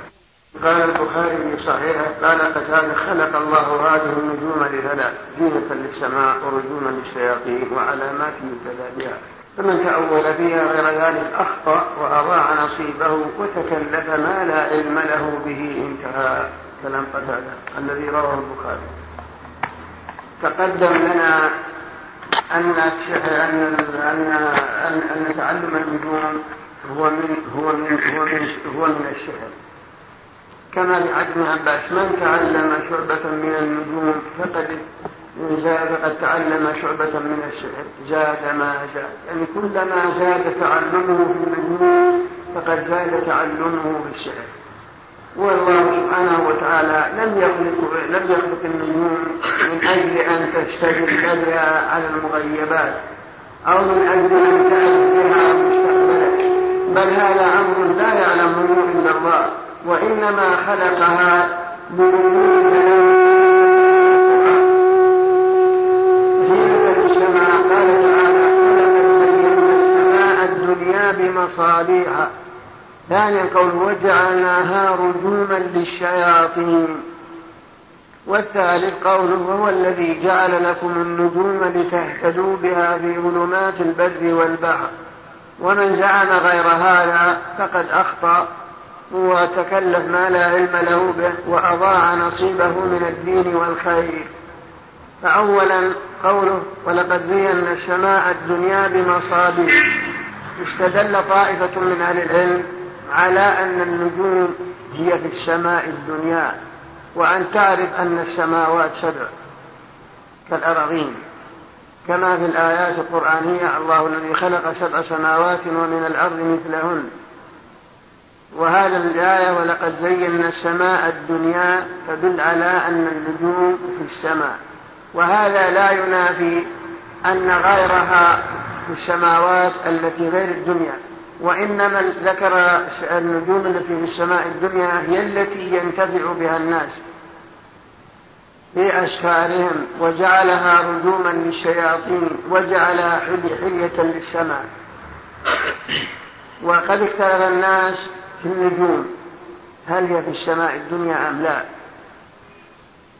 قال البخاري في صحيحه قال قتادة خلق الله هذه النجوم لثلاث زينة للسماء ورجوما للشياطين وعلامات يهتدى بها. فمن تأول فيها غير ذلك أخطأ وأضاع نصيبه وتكلف ما لا علم له به انتهى كلام قتادة الذي رواه البخاري. تقدم لنا أن أن أن أن, تعلم النجوم هو من هو من هو من هو من الشهر. كما ابن عباس من تعلم شعبة من النجوم فقد زاد فقد تعلم شعبة من الشعر زاد ما زاد يعني كلما زاد تعلمه في النجوم فقد زاد تعلمه في الشعر والله سبحانه وتعالى لم يخلق لم يخلق النجوم من أجل أن تشتغل بها على المغيبات أو من أجل أن بها مستقبلك بل هذا أمر لا يعلمه إلا الله وإنما خلقها بوجود السماء قال تعالى زينا السماء الدنيا بمصابيح ثانيا قول وجعلناها رجوما للشياطين. والثالث قوله وهو الذي جعل لكم النجوم لتهتدوا بها في ظلمات البر والبحر. ومن زعم غير هذا فقد أخطأ وتكلف ما لا علم له به وأضاع نصيبه من الدين والخير. فأولا قوله ولقد زينا السماء الدنيا بمصابيح. استدل طائفة من أهل العلم على أن النجوم هي في السماء الدنيا وأن تعرف أن السماوات سبع كالأراضين. كما في الآيات القرآنية الله الذي خلق سبع سماوات ومن الأرض مثلهن. وهذا الآية ولقد زينا السماء الدنيا تدل على أن النجوم في السماء. وهذا لا ينافي أن غيرها في السماوات التي غير الدنيا. وإنما ذكر النجوم التي في السماء الدنيا هي التي ينتفع بها الناس في أسفارهم وجعلها رجوما للشياطين وجعلها حلية للسماء. وقد اختلف الناس في النجوم هل هي في السماء الدنيا أم لا؟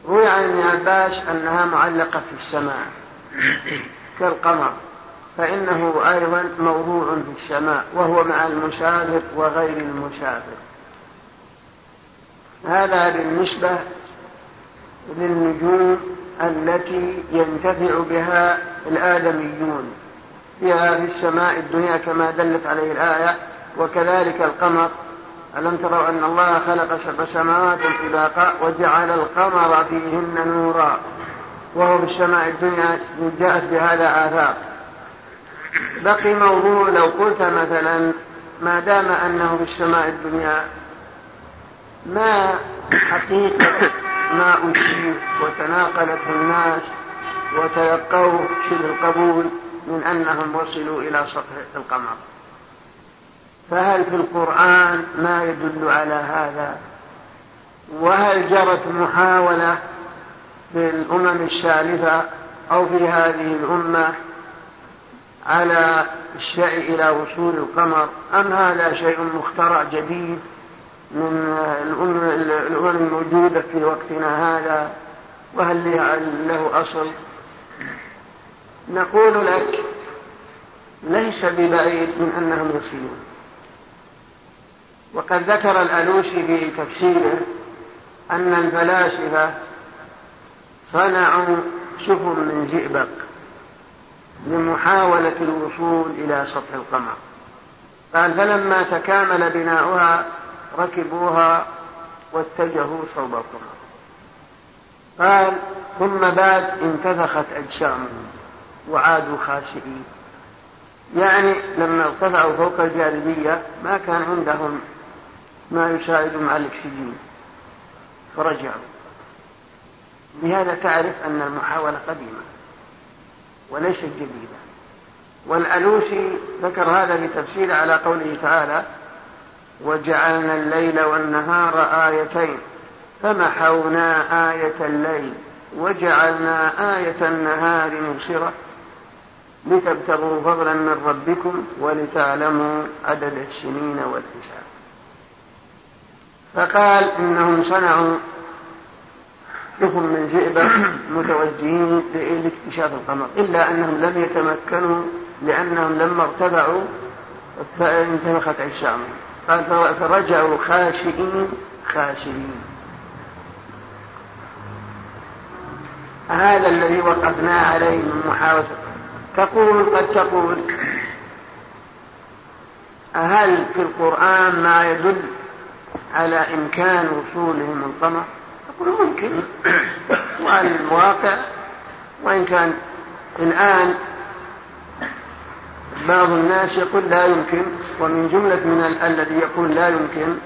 روي عن ابن عباس أنها معلقة في السماء كالقمر. فإنه أيضا موضوع في السماء وهو مع المسافر وغير المسافر هذا بالنسبة للنجوم التي ينتفع بها الآدميون. فيها في السماء الدنيا كما دلت عليه الآية وكذلك القمر. ألم تروا أن الله خلق سبع سماوات طباقا وجعل القمر فيهن نورا. وهو في السماء الدنيا جاءت بهذا آثار. بقي موضوع لو قلت مثلا ما دام أنه في السماء الدنيا ما حقيقة ما أشير وتناقلته الناس وتلقوه شبه القبول من أنهم وصلوا إلى سطح القمر؟ فهل في القرآن ما يدل على هذا؟ وهل جرت محاولة في الأمم السالفة أو في هذه الأمة على الشيء إلى وصول القمر. أم هذا شيء مخترع جديد من الأمم الموجودة في وقتنا هذا؟ وهل له أصل؟ نقول لك ليس ببعيد من أنهم يصلون. وقد ذكر الألوسي في تفسيره أن الفلاسفة صنعوا سفن من زئبق لمحاولة الوصول إلى سطح القمر. قال فلما تكامل بناؤها ركبوها واتجهوا صوب القمر. قال ثم بعد انتفخت أجسامهم وعادوا خاشئين يعني لما ارتفعوا فوق الجاذبية ما كان عندهم ما يساعدهم على الأكسجين. فرجعوا. بهذا تعرف أن المحاولة قديمة. وليست جديدة والألوسي ذكر هذا في تفسير على قوله تعالى وجعلنا الليل والنهار آيتين فمحونا آية الليل وجعلنا آية النهار مبصرة لتبتغوا فضلا من ربكم ولتعلموا عدد السنين والحساب. فقال إنهم صنعوا سفن من زئبة متوجهين لاكتشاف القمر. إلا أنهم لم يتمكنوا لأنهم لما ارتفعوا انتفخت قال فرجعوا خاشئين خاشئين. هذا الذي وقفنا عليه من محاولة تقول قد تقول هل في القرآن ما يدل على إمكان وصولهم القمر؟ ممكن. وعلى الواقع وإن كان الآن بعض الناس يقول لا يمكن ومن جملة من الذي يقول لا يمكن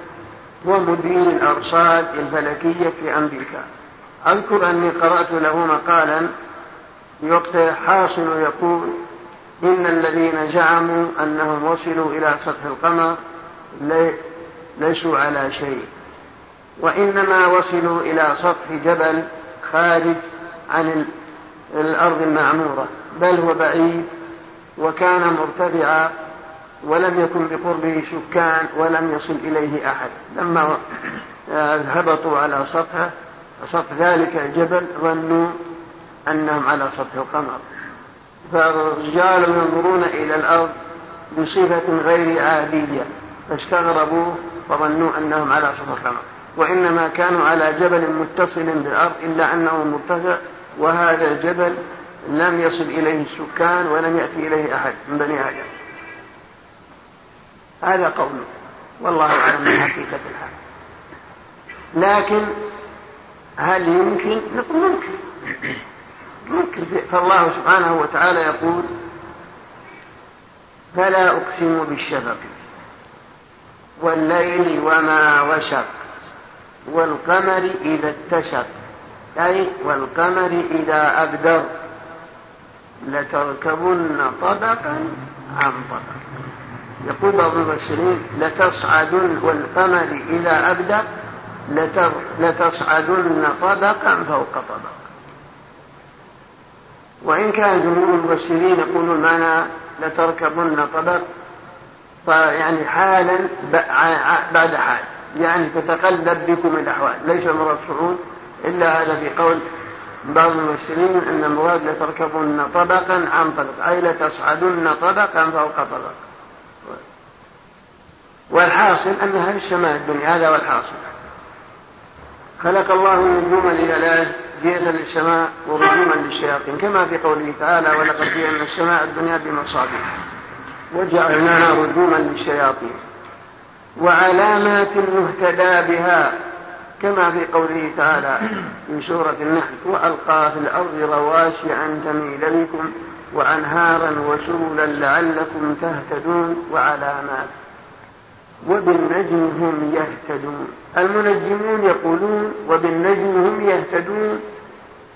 هو مدير الأرصاد الفلكية في أمريكا. أذكر أني قرأت له مقالا في وقت حاصل يقول إن الذين زعموا أنهم وصلوا إلى سطح القمر ليسوا على شيء. وإنما وصلوا إلى سطح جبل خارج عن الأرض المعمورة بل هو بعيد وكان مرتفعا ولم يكن بقربه سكان ولم يصل إليه أحد. لما هبطوا على سطحه سطح ذلك الجبل ظنوا أنهم على سطح القمر. فجعلوا ينظرون إلى الأرض بصفة غير عادية فاستغربوا فظنوا أنهم على سطح القمر. وإنما كانوا على جبل متصل بالأرض إلا أنه مرتفع وهذا الجبل لم يصل إليه السكان ولم يأتي إليه أحد من بني آدم. هذا قوله والله أعلم من حقيقة الحال. لكن هل يمكن؟ نقول ممكن. ممكن. فالله سبحانه وتعالى يقول فلا أقسم بالشفق والليل وما وشق والقمر إذا اتشق. أي والقمر إذا أبدر. لتركبن طبقا عن طبق يقول بعض المفسرين لتصعدن والقمر إذا أبدر لتصعدن طبقا فوق طبق وإن كان جمهور المفسرين يقولون معنى لتركبن طبق فيعني حالا بعد حال. يعني تتقلب بكم الأحوال. ليس المراد صعود إلا هذا في قول بعض المفسرين أن المراد لتركبن طبقا عن طبق أي لتصعدن طبقا فوق طبق. والحاصل أن هذه السماء الدنيا هذا هو الحاصل. خلق الله النجوم لدلالة زينة للسماء ورجوما للشياطين كما في قوله تعالى ولقد زينا السماء الدنيا بمصابيح وجعلناها رجوما للشياطين. وعلامات مهتدى بها كما في قوله تعالى في سورة النحل وألقى في الأرض رواسي أن تميل بكم وأنهارا وسبلا لعلكم تهتدون وعلامات. وبالنجم هم يهتدون. المنجمون يقولون وبالنجم هم يهتدون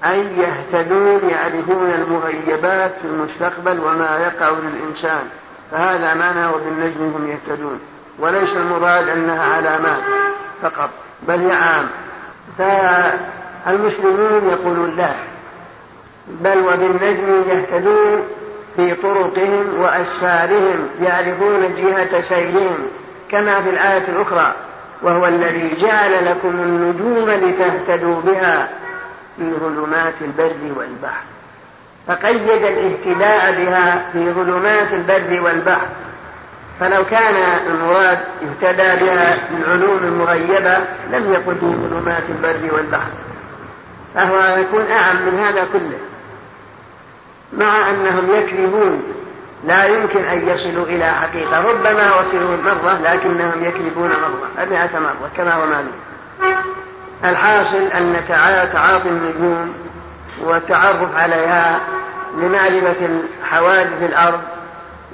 أي يهتدون يعرفون المغيبات في المستقبل وما يقع للإنسان. فهذا معنى وبالنجم هم يهتدون. وليس المراد أنها علامات فقط بل هي عام. فالمسلمون يقولون لا بل وبالنجم يهتدون في طرقهم وأسفارهم يعرفون جهة سيرهم كما في الآية الأخرى وهو الذي جعل لكم النجوم لتهتدوا بها في ظلمات البر والبحر. فقيد الاهتداء بها في ظلمات البر والبحر. فلو كان المراد اهتدى بها العلوم المغيبة لم يكن في ظلمات البر والبحر. فهو يكون أعم من هذا كله. مع أنهم يكذبون لا يمكن أن يصلوا إلى حقيقة. ربما وصلوا مرة لكنهم يكذبون مرة مئة مرة كما هو معلوم. الحاصل أن تعاطي النجوم والتعرف عليها لمعرفة حوادث الأرض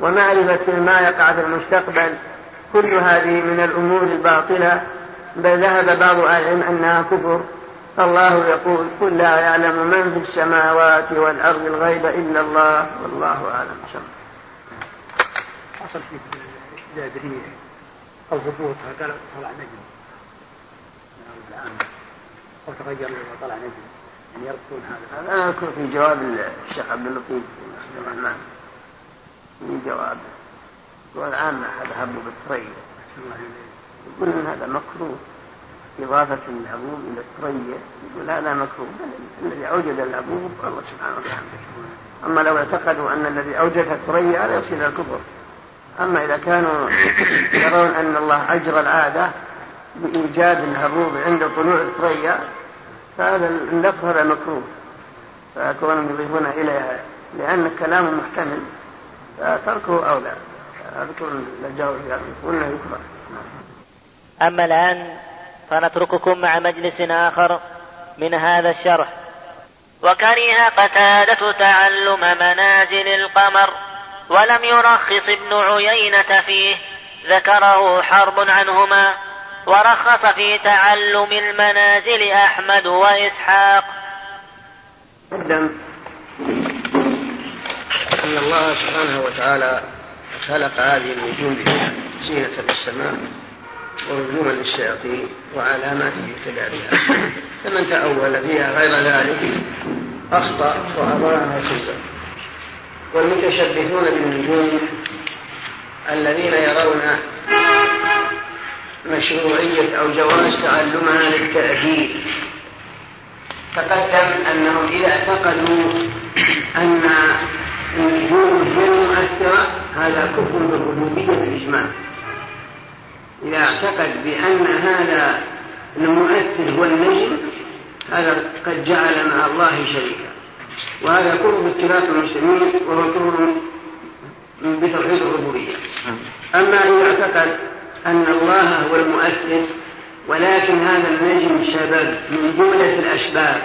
ومعرفة ما يقع في المستقبل كل هذه من الأمور الباطلة. بل ذهب بعض أهل العلم أنها كفر. فالله يقول قل لا يعلم من في السماوات والأرض الغيب إلا الله والله أعلم حصل في الجابرية أو هبوطها قال طلع نجم. أو تغير وطلع نجم. يعني يربطون هذا. هذا أذكر في جواب الشيخ عبد اللطيف الرحمن في جواب. والعامة هذا هبوا بالثريا يقول هذا مكروه. إضافة العبوب إلى الثريا يقول هذا مكروه. الذي أوجد العبوب الله سبحانه وتعالى. أما لو اعتقدوا أن الذي أوجد الثريا هذا يصل إلى الكفر. أما إذا كانوا يرون أن الله أجرى العادة بإيجاد الهبوب عند طلوع الثريا فهذا اللفظ هذا مكروه. فكونهم يضيفون إليها لأن كلام محتمل. فتركه أولى أذكر الجواب ولا يكره أما الآن فنترككم مع مجلس آخر من هذا الشرح. وكره قتادة تعلم منازل القمر ولم يرخص ابن عيينة فيه ذكره حرب عنهما ورخص في تعلم المنازل أحمد وإسحاق. أن الله سبحانه وتعالى خلق هذه النجوم زينة للسماء ورجوما للشياطين وعلامات لاهتداء بها فمن تأول فيها غير ذلك أخطأ وأضاعها خسر. والمتشبهون بالنجوم الذين يرون مشروعية أو جواز تعلمها للتأديب تقدم أنهم إذا اعتقدوا أن هي المؤثرة هذا كفر بالربوبية بالإجماع إذا اعتقد بأن هذا المؤثر هو النجم هذا قد جعل مع الله شريكا. وهذا كفر باتفاق المسلمين وهو كفر بتوحيد الربوبية. أما إذا اعتقد أن الله هو المؤثر ولكن هذا النجم سبب من جملة الأسباب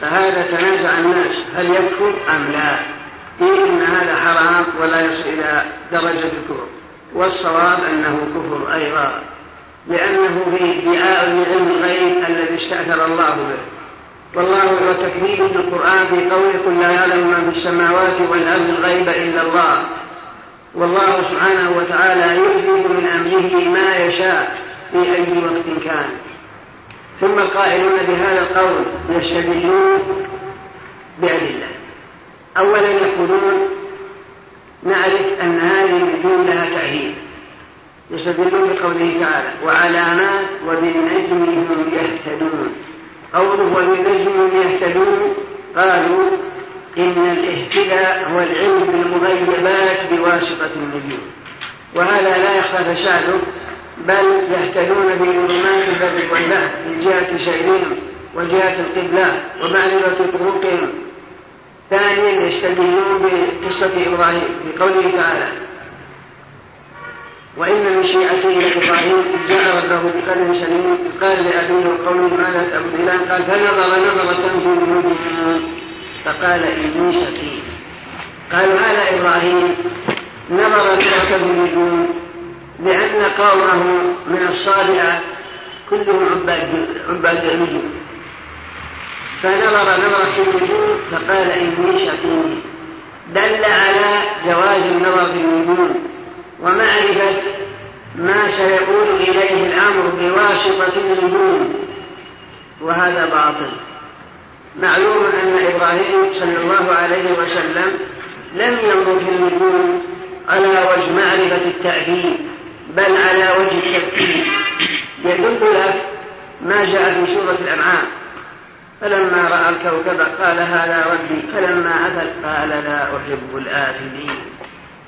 فهذا تنازع الناس هل يكفر أم لا؟ إن هذا حرام ولا يصل إلى درجة الكفر. والصواب أنه كفر أيضا لأنه في ادعاء لعلم الغيب الذي استأثر الله به. والله وتكذيب في القرآن في قوله قل لا يعلم من في السماوات والأرض الغيب إلا الله. والله سبحانه وتعالى يحدث من أمره ما يشاء في أي وقت كان. ثم القائلون بهذا القول يستدلون بأدلة. أولا يقولون نعرف أن هذه النجوم لها تأهيل. يستدلون بقوله تعالى وعلامات وبالنجم هم يهتدون. قوله وبالنجم هم يهتدون قالوا إن الاهتداء هو العلم بالمغيبات بواسطة النجوم. وهذا لا يخفى فساده بل يهتدون في ظلمات البر والبحر من جهة سيرهم وجهة القبلة ومعرفة طرقهم. ثانيا يستدلون بقصة إبراهيم بقوله تعالى وإن من شيعته لإبراهيم جاء ربه بقلب سليم قال لأبيه وقومه ماذا تعبد إله قال فنظر نظرة في النجوم فقال إني شقي. قالوا هذا إبراهيم نظر نظرة في لأن قومه من الصابئة كلهم عباد عباد النجوم فنظر نظرة في النجوم فقال إني شقي دل على جواز النظر في النجوم ومعرفة ما سيقول إليه الأمر بواسطة النجوم وهذا باطل. معلوم أن إبراهيم صلى الله عليه وسلم لم ينظر في النجوم على وجه معرفة التأديب بل على وجه التفكير يدل لك ما جاء في سورة الأنعام. فلما رأى الكوكب قال هذا ربي فلما أفل قال لا أحب الآفلين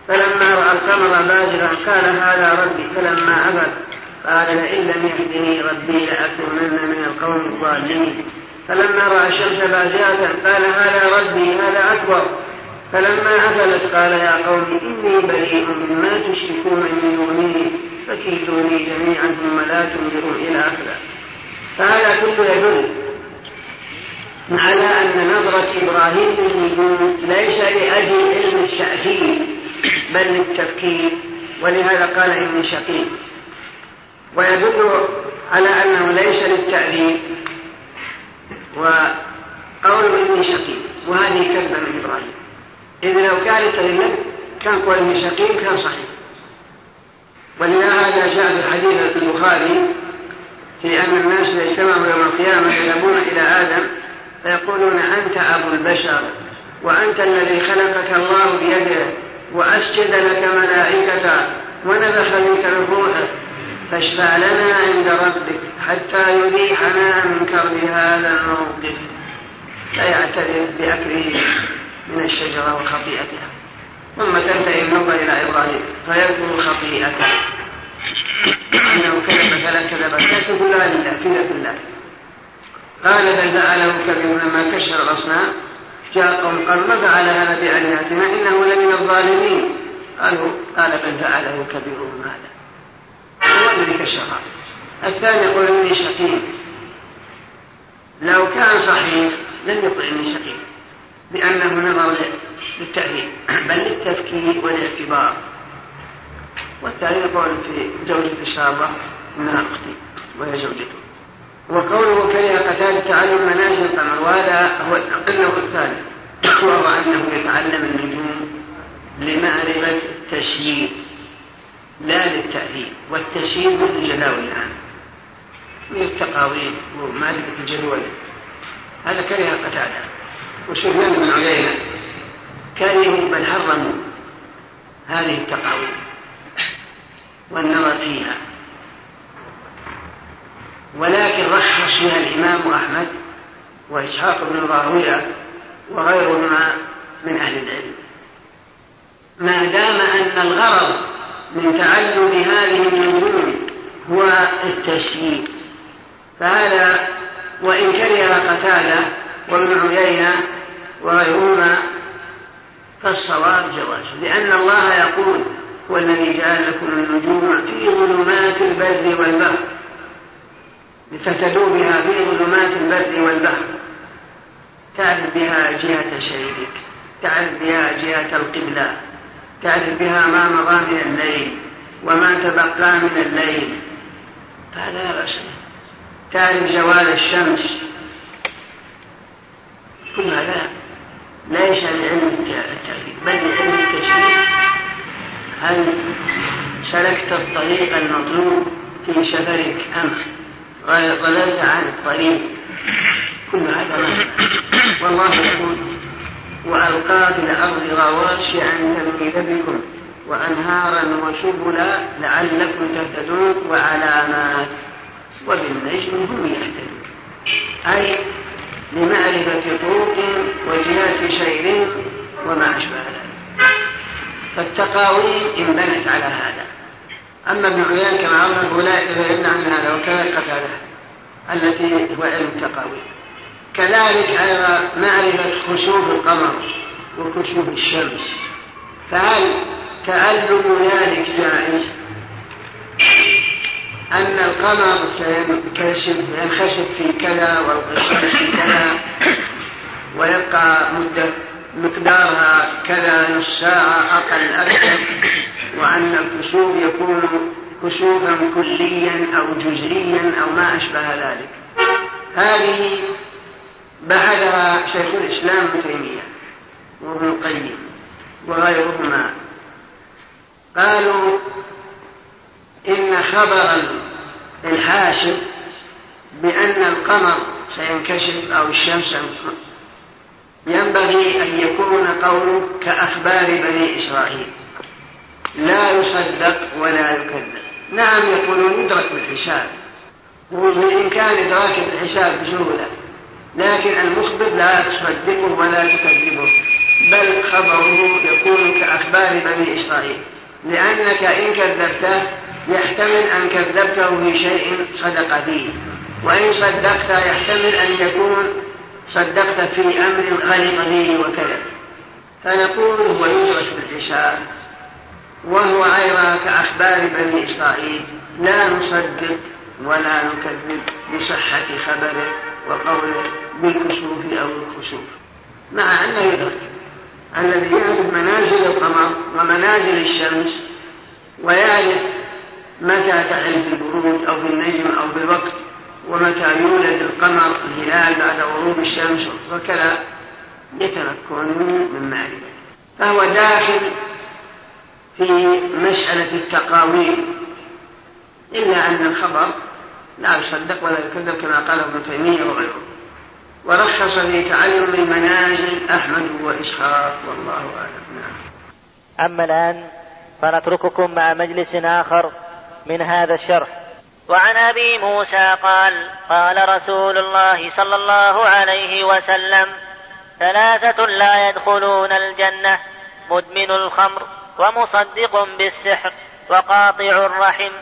فلما رأى القمر بازغا قال هذا ربي فلما أفل قال لئن لم يهدني ربي لأكونن من القوم الضالين فلما رأى الشمس بازغة قال هذا ربي هذا أكبر. فلما أفلت قال يا قوم إني بريء مما تشركون من دونه فكيدوني جميعا ثم لا تنظرون إلى آخره فهذا كله يدل على أن نظرة إبراهيم للنجوم ليس لأجل علم التأثير بل للتفكير ولهذا قال ابن شقيق. ويدل على أنه ليس للتأليف وقول ابن شقيق. وهذه كذبة من إبراهيم. إذ لو كان للتأليف كان قول ابن شقيق كان صحيح. ولهذا جاء في حديث البخاري في أن الناس يجتمعوا يوم القيامة يذهبون إلى آدم فيقولون أنت أبو البشر وأنت الذي خلقك الله بيده وأسجد لك ملائكته ونبخ منك من روحه. فاشفع لنا عند ربك حتى يريحنا من كرب هذا الموقف. لا يعترف بأكله من الشجرة وخطيئتها. ثم تنتهي النظر إلى إبراهيم فيذكر خطيئته. أنه كذب فلا كذب. كذب كلها لله كذا الله. قال بل فعله كبير لما كشر الأصنام. جاء قوم قالوا ما فعل هذا بآلهتنا إنه لمن الظالمين. قالوا قال بل فعله كبيرهم هذا هو الذي كشفها الثاني يقول إني شقيق لو كان صحيح لم يقل إني شقيق لأنه نظر للتأثير بل للتفكير والاعتبار والثاني يقول في زوجة الشابة انها أختي وهي زوجته. وقوله كره قتال تعلم منازل القمر وهذا هو انه الثالث وهو أنه يتعلم النجوم لمعرفة التشييد لا للتأهيل والتشييد مثل الجداول الآن من التقاويم ومعرفة الجدول. هذا كره قتادة وسفيان بن عيينة كرهوا بل حرموا هذه التقاويم والنظر فيها. ولكن رخص فيها الإمام أحمد وإسحاق بن راهوية وغيرهما من أهل العلم. ما دام أن الغرض من تعلم هذه النجوم هو التشييد فهذا وإن كره قتادة وابن عيينة وغيرهما فالصواب جواز لأن الله يقول هو الذي جعل لكم النجوم في ظلمات البر والبحر لتهتدوا بها في ظلمات البر والبحر. تعرف بها جهة سيرك تعرف بها جهة القبلة تعرف بها ما مضى من الليل وما تبقى من الليل. فهذا لا بأس تعرف زوال الشمس. كل هذا ليس لعلم التعريف بل لعلم التشريع هل سلكت الطريق المطلوب في سفرك أم؟ ضللت عن الطريق. كل هذا والله يقول وألقى في الأرض رواسي أن تميد بكم وأنهارا وسبلا لعلكم تهتدون وعلامات وبالنجم هم يهتدون. أي لمعرفة طرق وجهات سير وما أشبه ذلك. فالتقاوي انبنت على هذا. أما ابن عيان كما عرفه لا يدل عن هذا وكذلك قتاده التي هو علم التقاوي كذلك أيضا معرفة خسوف القمر وكسوف الشمس. فهل تعلم ذلك جائز أن القمر سينكشف ينخسف في كذا والشمس في كذا ويبقى مدة مقدارها كذا نص ساعة أقل أكثر وأن الكسوف يكون كسوفا كليا أو جزئيا أو ما أشبه ذلك. هذه بحثها شيخ الإسلام ابن تيمية وابن القيم وغيرهما. قالوا إن خبر الحاسب بأن القمر سينكشف أو الشمس ينبغي أن يكون قوله كأخبار بني إسرائيل. لا يصدق ولا يكذب. نعم يقولون يدرك بالحساب. وبالإمكان إدراك الحساب بسهولة. لكن المخبر لا تصدقه ولا تكذبه. بل خبره يكون كأخبار بني إسرائيل. لأنك إن كذبته يحتمل أن كذبته في شيء صدق فيه وإن صدقت يحتمل أن يكون صدقت في أمر غلط فيه وكذب فنقول هو يدرك بالحساب وهو أيضا كأخبار بني إسرائيل لا نصدق ولا نكذب بصحة خبره وقوله بالكسوف أو الخسوف. مع أنه يدرك الذي يعرف منازل القمر ومنازل الشمس ويعرف متى تحل في البروج أو في النجم أو في الوقت. ومتى يولد القمر الهلال بعد غروب الشمس وكذا يتمكن من معرفته فهو داخل في مسألة التقاويم إلا أن الخبر لا يصدق ولا يكذب كما قال ابن تيمية وغيره. ورخص في تعلم المنازل أحمد وإسحاق والله أعلم. نعم. أما الآن فنترككم مع مجلس آخر من هذا الشرح. وعن أبي موسى قال قال رسول الله صلى الله عليه وسلم ثلاثة لا يدخلون الجنة مدمن الخمر ومصدق بالسحر وقاطع الرحم.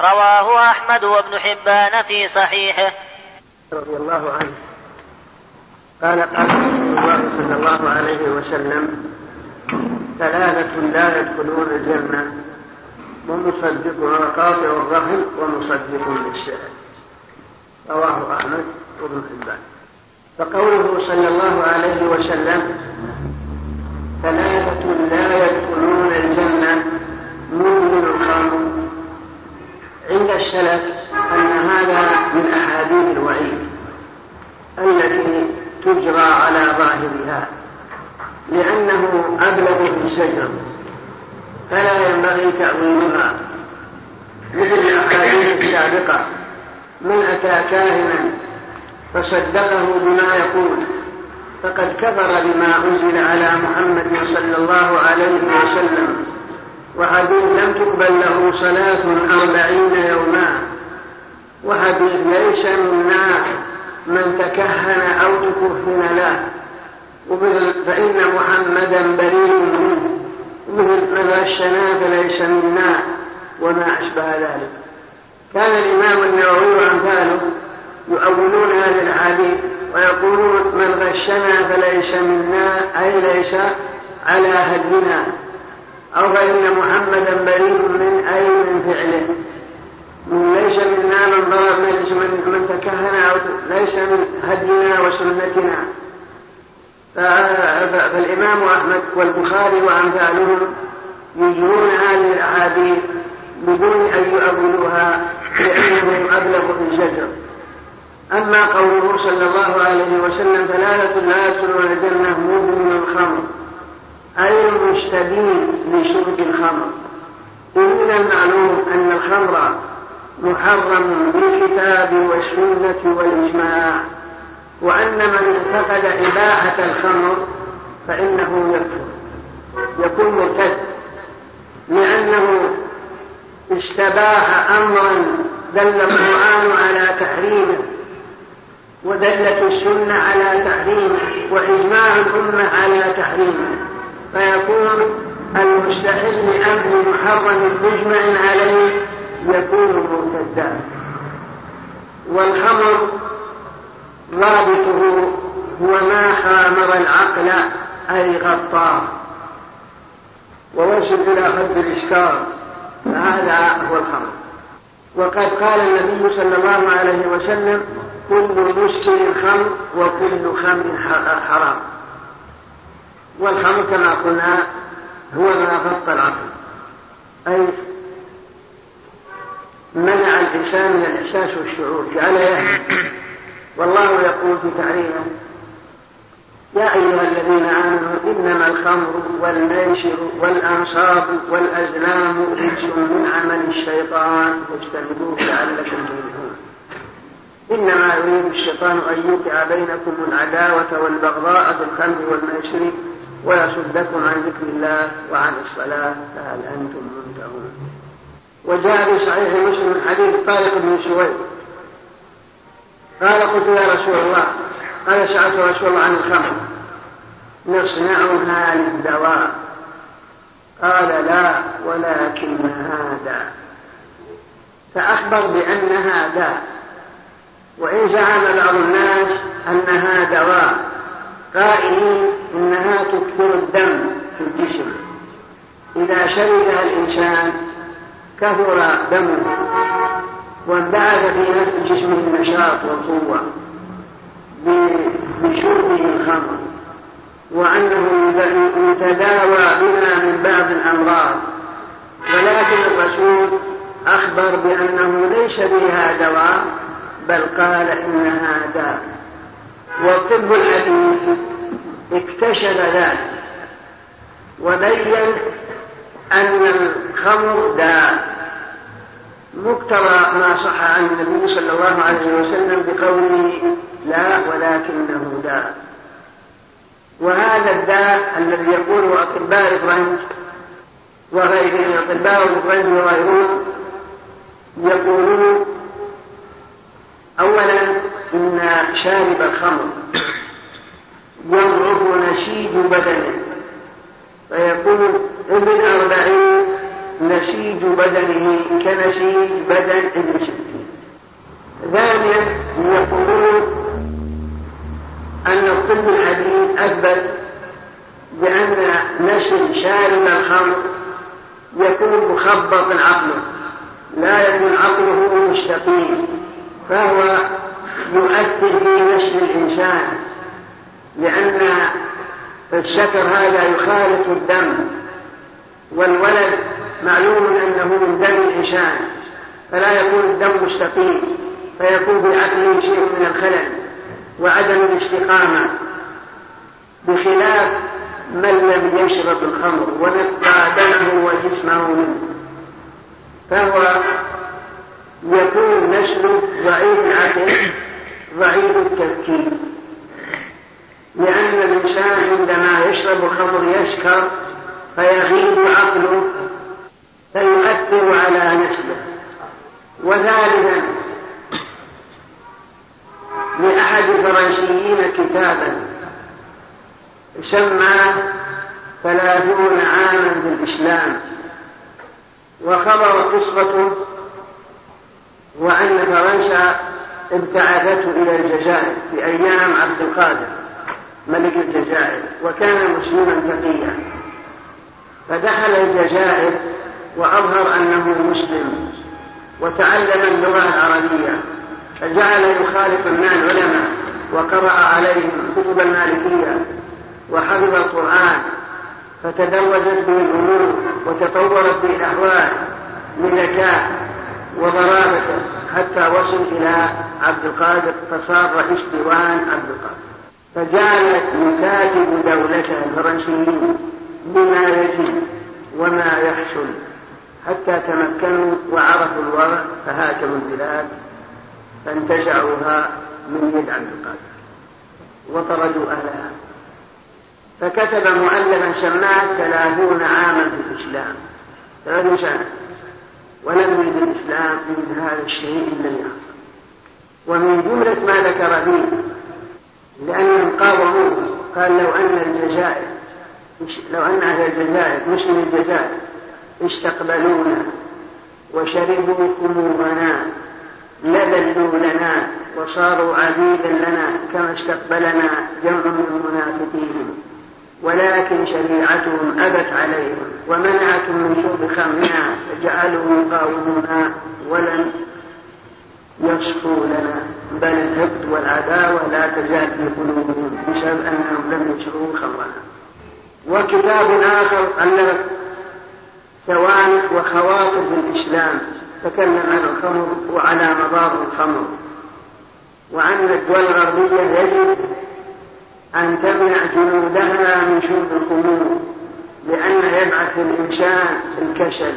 رواه أحمد وابن حبان في صحيحه. رضي الله عنه. قال قال رسول الله صلى الله عليه وسلم ثلاثة لا يدخلون الجنة ومصدق وقاطع الرحم ومصدق بالسحر رواه أحمد وابن حبان. فقوله صلى الله عليه وسلم ثلاثة لا يدخلون الجنة مؤمن الخمر عند السلف أن هذا من أحاديث الوعيد التي تجرى على ظاهرها لأنه أبلغ في الشجر فلا ينبغي تأويلها. مثل الأحاديث السابقة. من أتى كاهنا فصدقه بما يقول. فقد كفر بما أنزل على محمد صلى الله عليه وسلم. وحديث لم تقبل له صلاة أربعين يوما. وحديث ليس منا من تكهن أو تكهن له. فإن محمدا بريء منه. مثل من غشنا فليس منا وما أشبه ذلك. كان الإمام النووي وأمثاله يؤولون هذه الأحاديث ويقولون من غشنا فليس منا أي ليس على هدنا أو فإن محمدا بريء من أي من فعله. من ليس منا من ضرب من, من تكهن أو ليس من هدنا وسنتنا. فالإمام أحمد والبخاري وأمثالهم يجرون هذه الأحاديث بدون أن يؤولوها لأنهم أبلغوا في الزجر أما قوله صلى الله عليه وسلم ثلاثة لا يدخلون الجنة مدمن الخمر أي المستبين لشرب الخمر. ومن المعلوم أن الخمر محرم بالكتاب والسنة والإجماع. وأن من اعتقد إباحة الخمر فإنه يكفر. يكون مرتد. لأنه استباح أمرا دل القرآن على تحريمه ودلت السنة على تحريمه وإجماع الأمة على تحريمه. فيكون المستحل لأمر محرم مجمع عليه يكون مرتدا. والخمر ضابطه هو ما خامر العقل أي غطاه ووصل إلى حد الإسكار فهذا هو الخمر وقد قال النبي صلى الله عليه وسلم كل مسكر خمر وكل خمر حرام. والخمر كما قلنا هو ما غط العقل. أي منع الإنسان من الإحساس والشعور جعل يهدي والله يقول في تعليمه يا أيها الذين آمنوا إنما الخمر والميسر والأنصاب والأزلام رجس من عمل الشيطان فاجتنبوه لعلكم تفلحون. إنما يريد الشيطان أن يوقع بينكم العداوة والبغضاء في الخمر والميسر ويصدكم عن ذكر الله وعن الصلاة فهل أنتم منتهون؟ وجاء في صحيح مسلم حديث طارق بن سويد قال قلت يا رسول الله قال سألت رسول الله عن الخمر. نصنعها للدواء قال لا ولكنها داء فأخبر بأنها داء وإن زعم بعض الناس أنها دواء قائلين إنها تكثر الدم في الجسم. إذا شربها الإنسان كثر دمه. وانبعث في جسمه النشاط والقوة بشربه الخمر وأنه يتداوى بها من بعض الأمراض. ولكن الرسول أخبر بأنه ليس بها دواء بل قال إنها داء والطب الحديث اكتشف ذلك وبين أن الخمر داء. مقتضى ما صح عن النبي صلى الله عليه وسلم بقوله لا ولكنه داء وهذا الداء الذي يقوله أطباء الفرنج وغيرهم أطباء الفرنج وغيرهم يقولون أولا إن شارب الخمر يضعف نشيد بدنه. فيكون ابن أربعين نسيج بدنه كنسيج بدن ابن ستين ثانيا يقولون أن الطب الحديث أثبت بأن نسل شارب الخمر يكون مخبط عقله لا يكون عقله مستقيم فهو يؤثر في نسل الإنسان لأن الشكر هذا يخالط الدم والولد معلوم أنه من دم الإنسان فلا يكون الدم مستقيم فيكون بعقله شيء من الخلل وعدم الاستقامة. بخلاف من لم يشرب الخمر ونقى دمه وجسمه منه فهو يكون نسله ضعيف العقل ضعيف التفكير. لأن الإنسان عندما يشرب الخمر يسكر فيغيب عقله فيؤثر على نفسه. وثالثا لأحد الفرنسيين كتابا سماه ثلاثون عاما بالإسلام. وخبر قصته وأن فرنسا ابتعثته إلى الجزائر في أيام عبد القادر ملك الجزائر وكان مسلما تقيا فدخل الجزائر وأظهر أنه مسلم وتعلم اللغة العربية فجعل يخالط من العلماء وقرأ عليهم كتب المالكية وحفظ القرآن فتدرجت به الأمور وتطورت به الأحوال بذكاء وضرابته حتى وصل إلى عبد القادر فصار رئيس ديوان عبد القادر. فجعل يكاتب دولته الفرنسيين بما يجب وما يحصل. حتى تمكنوا وعرفوا الوضع فهاجموا البلاد فانتزعوها من يد عبد القادر. وطردوا أهلها. فكتب مؤلفا سماه ثلاثون عاما في الإسلام. ثلاثون سنة ولم يرد الإسلام من هذا الشيء إلا ومن جملة ما ذكر فيه لأنهم قاوموه قال لو أن الجزائر لو أن أهل الجزائر مسلم الجزائر استقبلونا وشربوا خمورنا لذلوا لنا وصاروا عبيدا لنا كما استقبلنا جمع من المنافقين. ولكن شريعتهم أبت عليهم ومنعتهم من شرب خمرنا فجعلوا يقاومونا ولم يصفوا لنا. بل الحقد والعداوة لا تزال في قلوبهم بسبب أنهم لم يشربوا خمرنا. وكتاب آخر سوانح وخواطر بالإسلام تكلم عن الخمر وعلى مضار الخمر. وأن الدول الغربية يجب أن تمنع جنودها من شرب الخمور لأنه يبعث الإنسان الكسل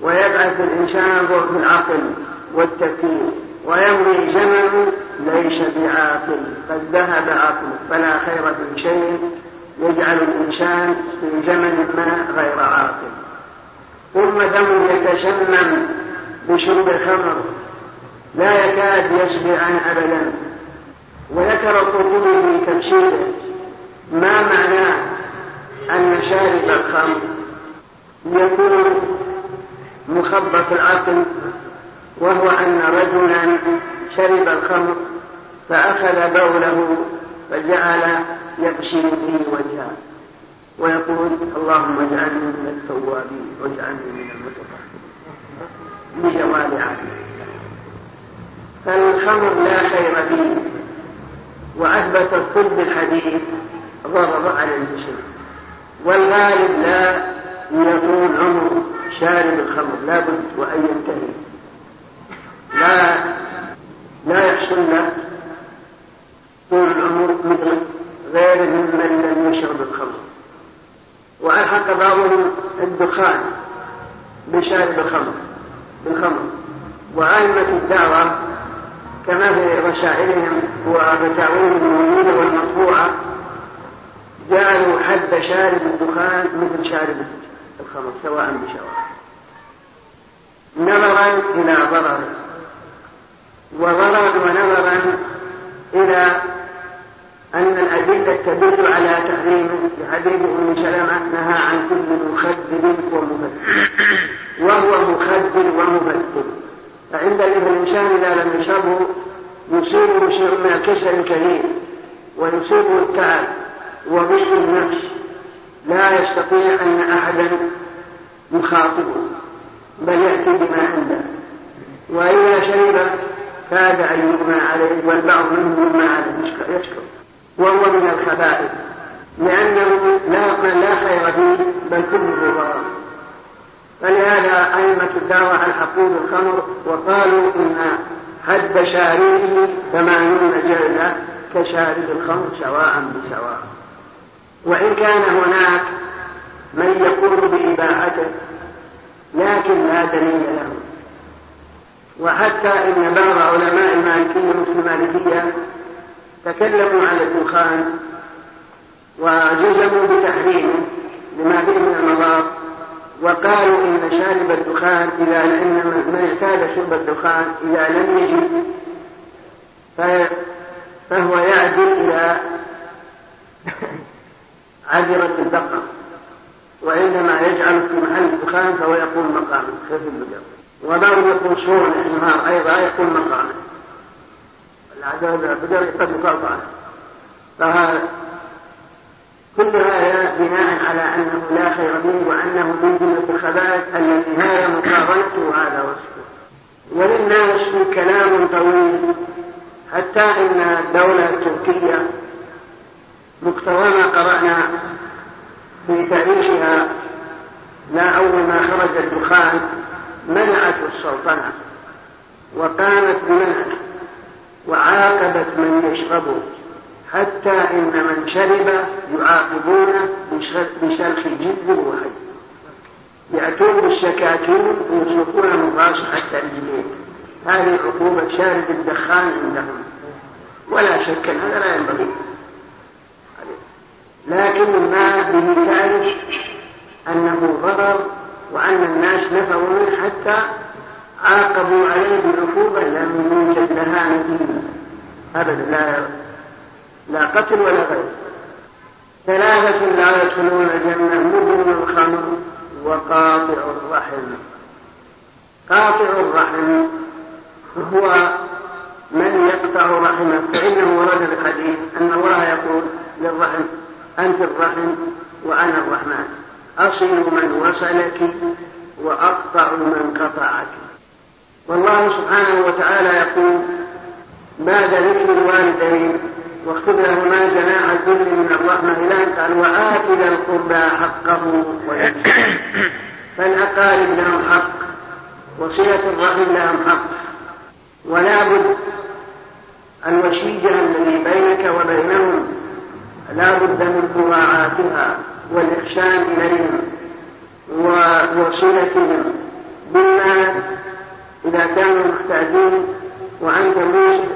ويبعث الإنسان ضعف العقل والتفكير ويمضي زمن ليس بعاقل قد ذهب عقله فلا خير في شيء يجعل الإنسان في زمن ما غير عاقل. ثم دم يتسمم بشرب الخمر لا يكاد يشبع أبدا. وذكر القرطبي في تفسيره ما معنى أن شارب الخمر يكون مخبط العقل وهو أن رجلا شرب الخمر فأخذ بوله فجعل يغسل به وجهه. ويقول اللهم اجعلني من التوابين واجعلني من المتطهرين. بجوال عقله فالخمر لا خير فيه. وأثبت الطب الحديث ضرر على الجسم. والغالب لا يطول عمر شارب الخمر. لابد وأن ينتهي. لا لا يحصل له طول العمر مثل غير ممن لم يشرب الخمر. وألحق بعضهم الدخان بشارب الخمر بالخمر وأئمة الدعوة كما في رسائلهم وفتاويهم الموجودة والمطبوعة جعلوا حد شارب الدخان مثل شارب الخمر سواء بسواء نظرا إلى ضرره وضررا ونظرا إلى أن الأدلة تدل على تحريمه حديث أم سلمة نهى عن كل مخدر ومفتر وهو مخدر ومفتر فعند الإنسان إذا لم يشربه يصيبه شيء من الكسل الكثير ويصيبه التعب وضيق النفس. لا يستطيع أن أحدا يخاطبه بل يأتي بما عنده. وإذا شرب كاد أن يغمى عليه والبعض منهم يغمى عليه. يشكر. وهو من الخبائث لأنه لا لا خير فيه بل كله ضرر. فلهذا أئمة الدعوة ألحقوا بالخمر وقالوا إن حد شاربه ثمانون جلدة كشارب الخمر سواء بسواء. وإن كان هناك من يقول بإباحته لكن لا دليل له. وحتى إن بعض علماء المالكية مثل المالكية تكلموا على الدخان وجزموا بتحريمه لما فيه من المضار وقالوا إن شارب الدخان إذا إن من اعتاد شرب الدخان إذا لم يجد فهو يعدل إلى عذرة البقر. وعندما يجعل في محل الدخان فهو يقول مقامه البقر وبعض يقول صورة الحمار أيضا يقول مقامه البقر قد يقال فهذا كل هذا بناء على أنه لا خير فيه وأنه من جملة الخبائث التي هذا مقارنته هذا وصفه وللناس كلام طويل. حتى إن الدولة التركية مقتضى ما قرأنا في تاريخها لا أول ما خرج الدخان منعت السلطنة وقامت بمنعه. وعاقبت من يشربه حتى إن من شرب يعاقبونه بشرخ جلد وحي يأتون بالشكاكين ويسلكون مباشرة الجليد هذه عقوبة شارب الدخان عندهم. ولا شك أن هذا لا ينبغي. لكن ما به تعرف أنه ضرر وأن الناس نفروا منه حتى عاقبوا عليه بعقوبة لم يوجد لها نتيجة أبدا لا لا قتل ولا غير ثلاثة لا يدخلون الجنة مدمن الخمر وقاطع الرحم. قاطع الرحم هو من يقطع رحمه فإنه ورد الحديث أن الله يقول للرحم أنت الرحم وأنا الرحمن. أصل من وصلك وأقطع من قطعك. والله سبحانه وتعالى يقول بعد ذكر الوالدين واخفض لهما جناح الذل من الرحمة أن قال وآت ذا القربى حقه فالأقارب لهم حق وصلة الرحم لهم حق. ولا بد الوشيجة الذي بينك وبينهم لا بد من مراعاتها والإحسان إليهم وصلتهم. إذا كانوا محتاجين وأنت موسى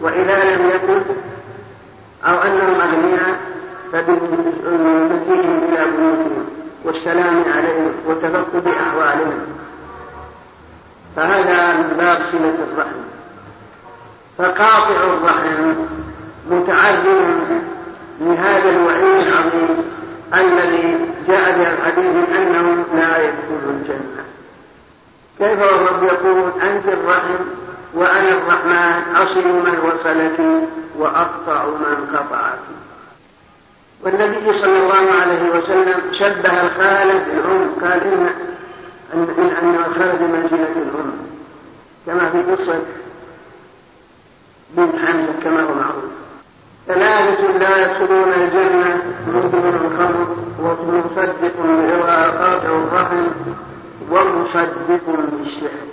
وإذا لم يكن أو أنهم أغنياء فبمجيئهم إلى بيوتهم والسلام عليهم وتفقد أحوالهم فهذا من باب صلة الرحم. فقاطع الرحم متعذر لهذا الوعيد العظيم الذي جاء في الحديث أنه لا يدخل الجنة. كيف والرب يقول أنت الرحم وأنا الرحمن أصل من وصلك وأقطع من قطعك. والنبي صلى الله عليه وسلم شبه الخالة بالأم قال إن أن أن الخالة بمنزلة الأم كما في قصة بنت حمزة كما هو معروف. لا يدخلون الجنة مدمن الخمر ومصدق بإغراقات الرحم. ومصدق بالسحر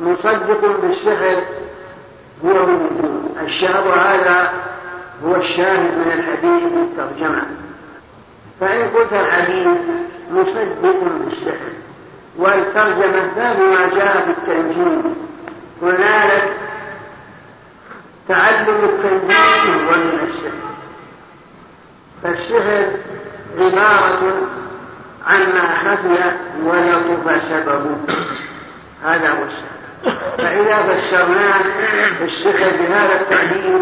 مصدق بالسحر هو من الشهر هذا هو الشاهد من الحديث بالترجمة. فإن قلت الحديث مصدق بالسحر والترجمة باب ما جاء في التنجيم تعلم التنجيم هو من السحر فالسحر عبارة عما خفي ولطف سببه هذا هو السحر فإذا فسرناه السحر بهذا التعبير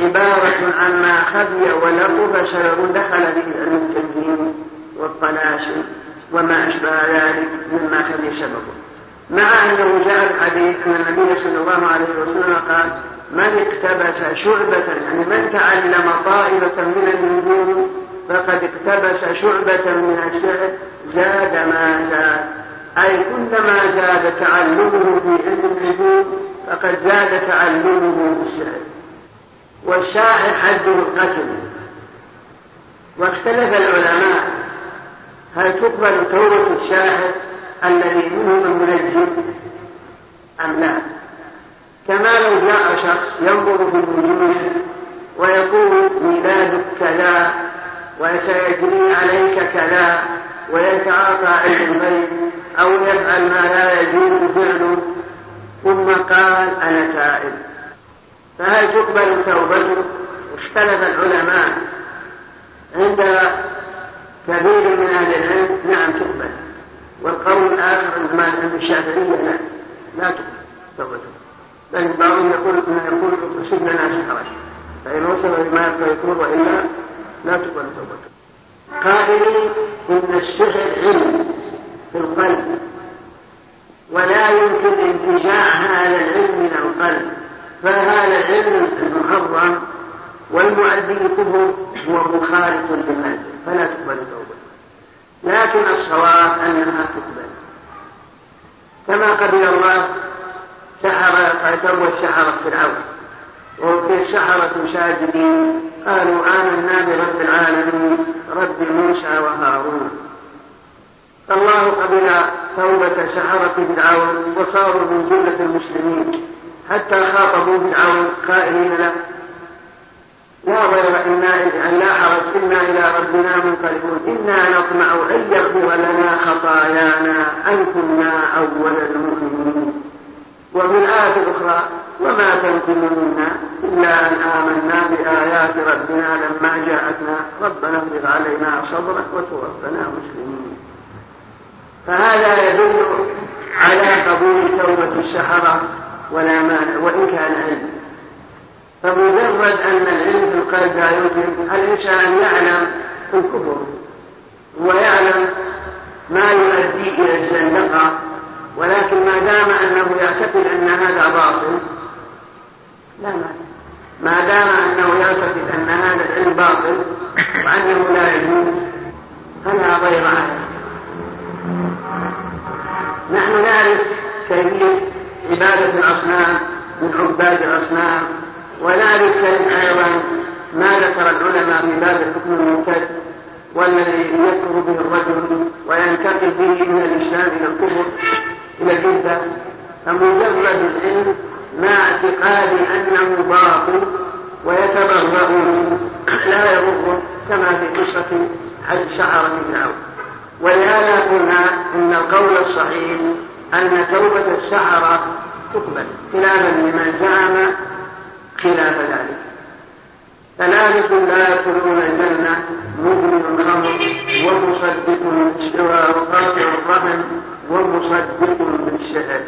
عبارة عما خفي ولطف سبب دخل به التنجيم والطلاسم وما أشبه ذلك مما خفي سببه. مع أنه جاء الحديث أن النبي صلى الله عليه وسلم قال من اقتبس شعبة يعني من تعلم طائفة من النجوم فقد اقتبس شعبة من الشعر زاد ما زاد. أي كلما زاد تعلمه في علم النجوم فقد زاد تعلمه في الشعر. والشاعر حده القتل. واختلف العلماء هل تقبل توبة الشاعر الذي منهم المنجم أم لا؟ كما لو جاء شخص ينظر في النجوم ويقول ميلادك كذا وسيجري عليك كذا ويتعاطى علم الغيب أو يفعل ما لا يجوز فعله ثم قال أنا تائب. فهل تقبل توبته؟ اختلف العلماء. عند كثير من أهل العلم نعم تقبل والقول الآخر عند الشافعية لا لا تقبل توبته بل بعضهم يقول يقول سيب لنا شهرا فإن وصل لما يكون وإلا لا تقبل توبته قائلين إن السحر علم في القلب ولا يمكن انتزاع هذا العلم من القلب. فهذا العلم المحرم والمؤدي الكفر هو مخالف للقلب فلا تقبل توبته لكن الصواب أنها تقبل. كما قبل الله سحر فتوى السحرة فرعون وفي السحرة ساجدين قالوا آمنا برب العالمين رب موسى وهارون. الله قبل توبة سحرة فرعون وصاروا من جملة المسلمين حتى خاطبوا فرعون قائلين له لا ضير إنا أن لا حرج إنا إلى ربنا منقلبون. إنا نطمع أن يغفر لنا خطايانا أن كنا أول المؤمنين. وفي الآية الأخرى وما تنقم منا إلا أن آمنا بآيات ربنا لما جاءتنا. ربنا افرغ علينا صبرا وتوفنا مسلمين. فهذا يدل على قبول توبة السحرة ولا مانع وإن كان علم. فمجرد أن العلم في القلب لا يمكن الإنسان يعلم الكفر ويعلم ما يؤدي إلى الزندقة ولكن ما دام أنه يعتقد أن هذا باطل لا ما دام أنه يعتقد أن هذا العلم باطل وأنه لا يجوز فلا ضير عليه. نحن نعرف كيفية عبادة الأصنام من عباد الأصنام ونعرف أيضا ما ذكر العلماء في باب الحكم المرتد والذي يكفر به الرجل وينتقل به من الإسلام إلى الكفر إلى الردة فمجرد العلم مع اعتقاد أنه باطل ويتبرأ منه. لا يضره كما في قصة حج سحرة فرعون ولهذا قلنا إن القول الصحيح أن توبة السحرة تقبل خلافا لمن زعم خلاف ذلك. ثلاثة لا يدخلون الجنة مؤمن الخمر ومصدق وقاطع الرحم ومصدق بالشهر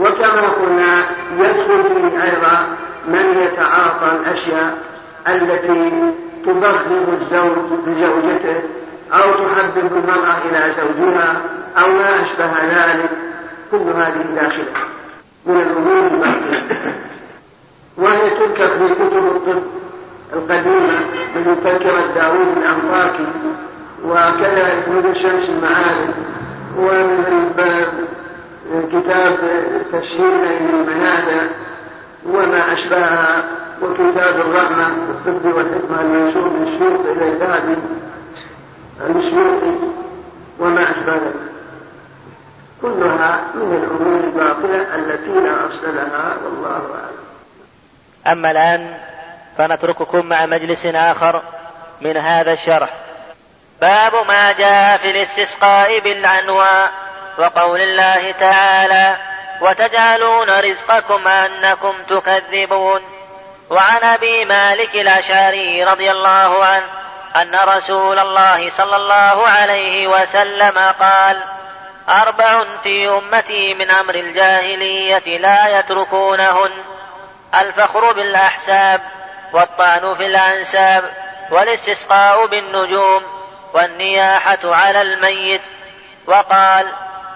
وكما قلنا يدخل فيه أيضا من يتعاطى الأشياء التي تبغض الزوج بزوجته أو تحبب المرأة إلى زوجها أو ما أشبه ذلك. كل هذه داخلة من الأمور الباطلة وهي تذكر في كتب الطب القديمة من تذكرة داوود الأنطاكي وكذا ابن شمس المعارف ومن كتاب تشهير المنادى وما أشبهها وكتاب الرحمة والطب والحكمة المنشور من الشيوخ إلى الذهبي الشيوخي وما أشبه ذلك كلها من الأمور الباطلة التي لا أصل لها والله أعلم. أما الآن فنترككم مع مجلس آخر من هذا الشرح. باب ما جاء في الاستسقاء بالعنوى وقول الله تعالى وتجعلون رزقكم أنكم تكذبون. وعن أبي مالك الأشعري رضي الله عنه أن رسول الله صلى الله عليه وسلم قال أربع في أمتي من أمر الجاهلية لا يتركونهن. الفخر بالأحساب والطعن في الأنساب والاستسقاء بالنجوم والنياحة على الميت. وقال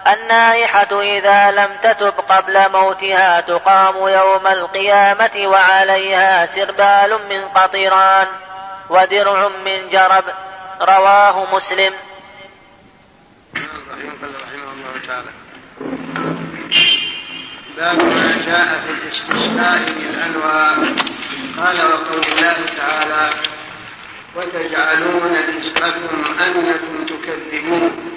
النائحة إذا لم تتب قبل موتها تقام يوم القيامة وعليها سربال من قطران ودرع من جرب. رواه مسلم. رحمه الله تعالى باب ما جاء في الاستسقاء بالانواع قال وقول الله تعالى وتجعلون رزقكم أنكم تكذبون.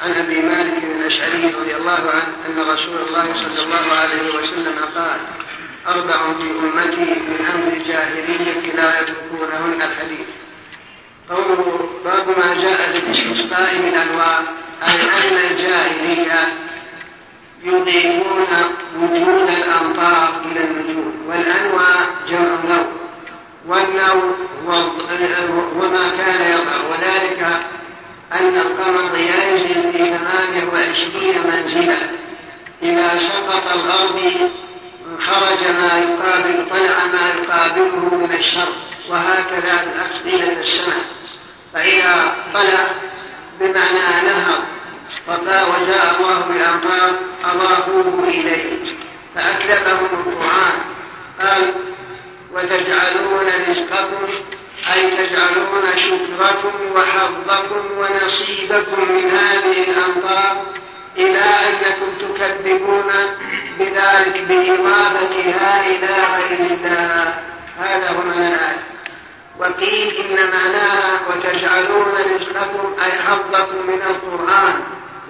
عن أبي مالك الأشعري رضي الله عنه أن رسول الله صلى الله عليه وسلم قال أربع في أمتي من أمر الجاهلية لا يتركونهن الحديث. قوله باب ما جاء في من أنواع أي أن الجاهلية يضيفون وجود الأمطار إلى النجوم والأنواع جمع نوع والنوع وما كان يضع وذلك أن القمر ينزل في ثمانية وعشرين منزلة. إذا سقط الغرب خرج ما يقابل طلع ما يقابله من الشر وهكذا الأفئدة السماء. فإذا طلع بمعنى نهر وجاء الله بالأمطار أضافوه إليه. فأكذبهم القرآن. قال وتجعلون رزقكم أي تجعلون شكركم وحظكم ونصيبكم من هذه الأمطار إلى أنكم تكذبون بذلك بإضافتها إلى غير الله هذا هو الآية وقيل إن معناها وتجعلون رزقكم أي حظكم من القرآن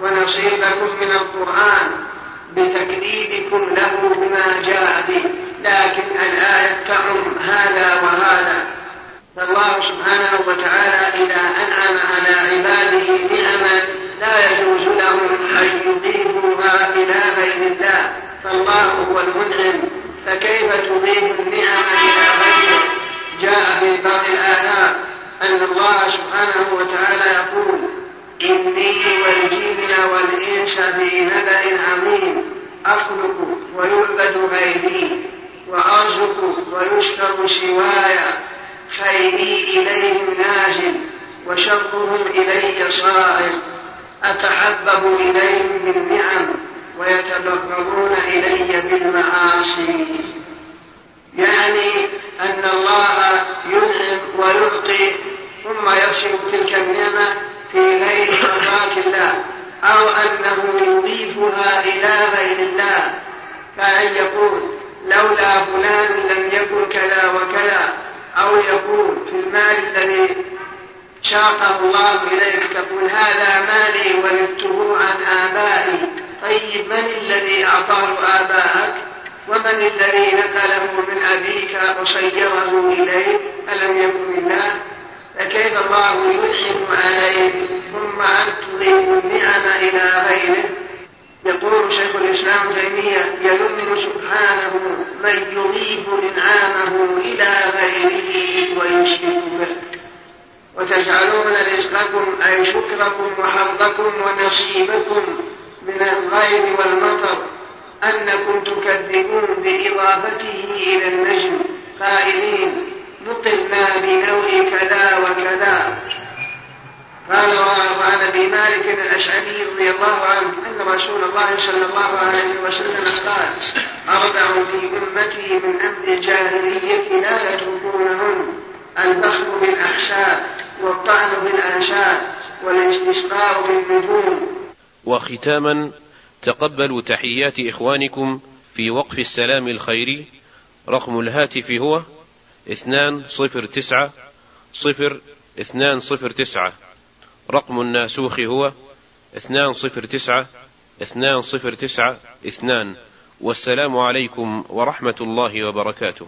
ونصيبكم من القرآن بتكذيبكم له بما جاء به. لكن الآية تعم هذا وهذا. فالله سبحانه وتعالى إذا أنعم على عباده نعما لا يجوز لهم أن يضيفوها إلى غير الله فالله هو المنعم. فكيف تضيف النعم إلى غيره؟ جاء في بعض الآيات أن الله سبحانه وتعالى يقول إني والجن والإنس في نبأ عظيم أخلق ويعبد غيري وأرزق ويشكر سواي خيري إليهم نازل وشرهم إلي صاعد أتحبب إليهم بالنعم ويتبغضون إلي بالمعاصي. يعني أن الله ينعم ويعطي ثم يصرف تلك النعمة في غير مرضاة الله أو أنه يضيفها إلى غير الله. كأن يقول لولا فلان لم يكن كذا وكذا أو يقول في المال الذي شاقه الله إليك تقول هذا مالي ورثته عن آبائي. طيب من الذي أعطاه آباءك؟ ومن الذي نقله من أبيك وصيره إليك؟ ألم يكن الله؟ فكيف الله ينعم عليك؟ ثم أن تضيف النعم إلى غيره؟ يقول شيخ الإسلام تيمية يذم سبحانه من يضيف إنعامه إلى غيره ويشرك به. وتجعلون رزقكم أي شكركم وحظكم ونصيبكم من الغير والمطر أنكم تكذبون بإضافته إلى النجم. قائلين نقلنا بنوع كذا وكذا. قال وعن أبي مالك الأشعري رضي الله عنه أن رسول الله صلى الله عليه وسلم قال أربع في أمتي من أمر الجاهلية لا يتركونهن البخل بالاحساب والطعن بالانساب والاستسقاء بالنجوم. وختاما تقبلوا تحيات إخوانكم في وقف السلام الخيري رقم الهاتف هو اثنان صفر تسعة صفر اثنان صفر تسعة. رقم الناسوخ هو اثنان صفر تسعة اثنان صفر تسعة اثنان. والسلام عليكم ورحمة الله وبركاته.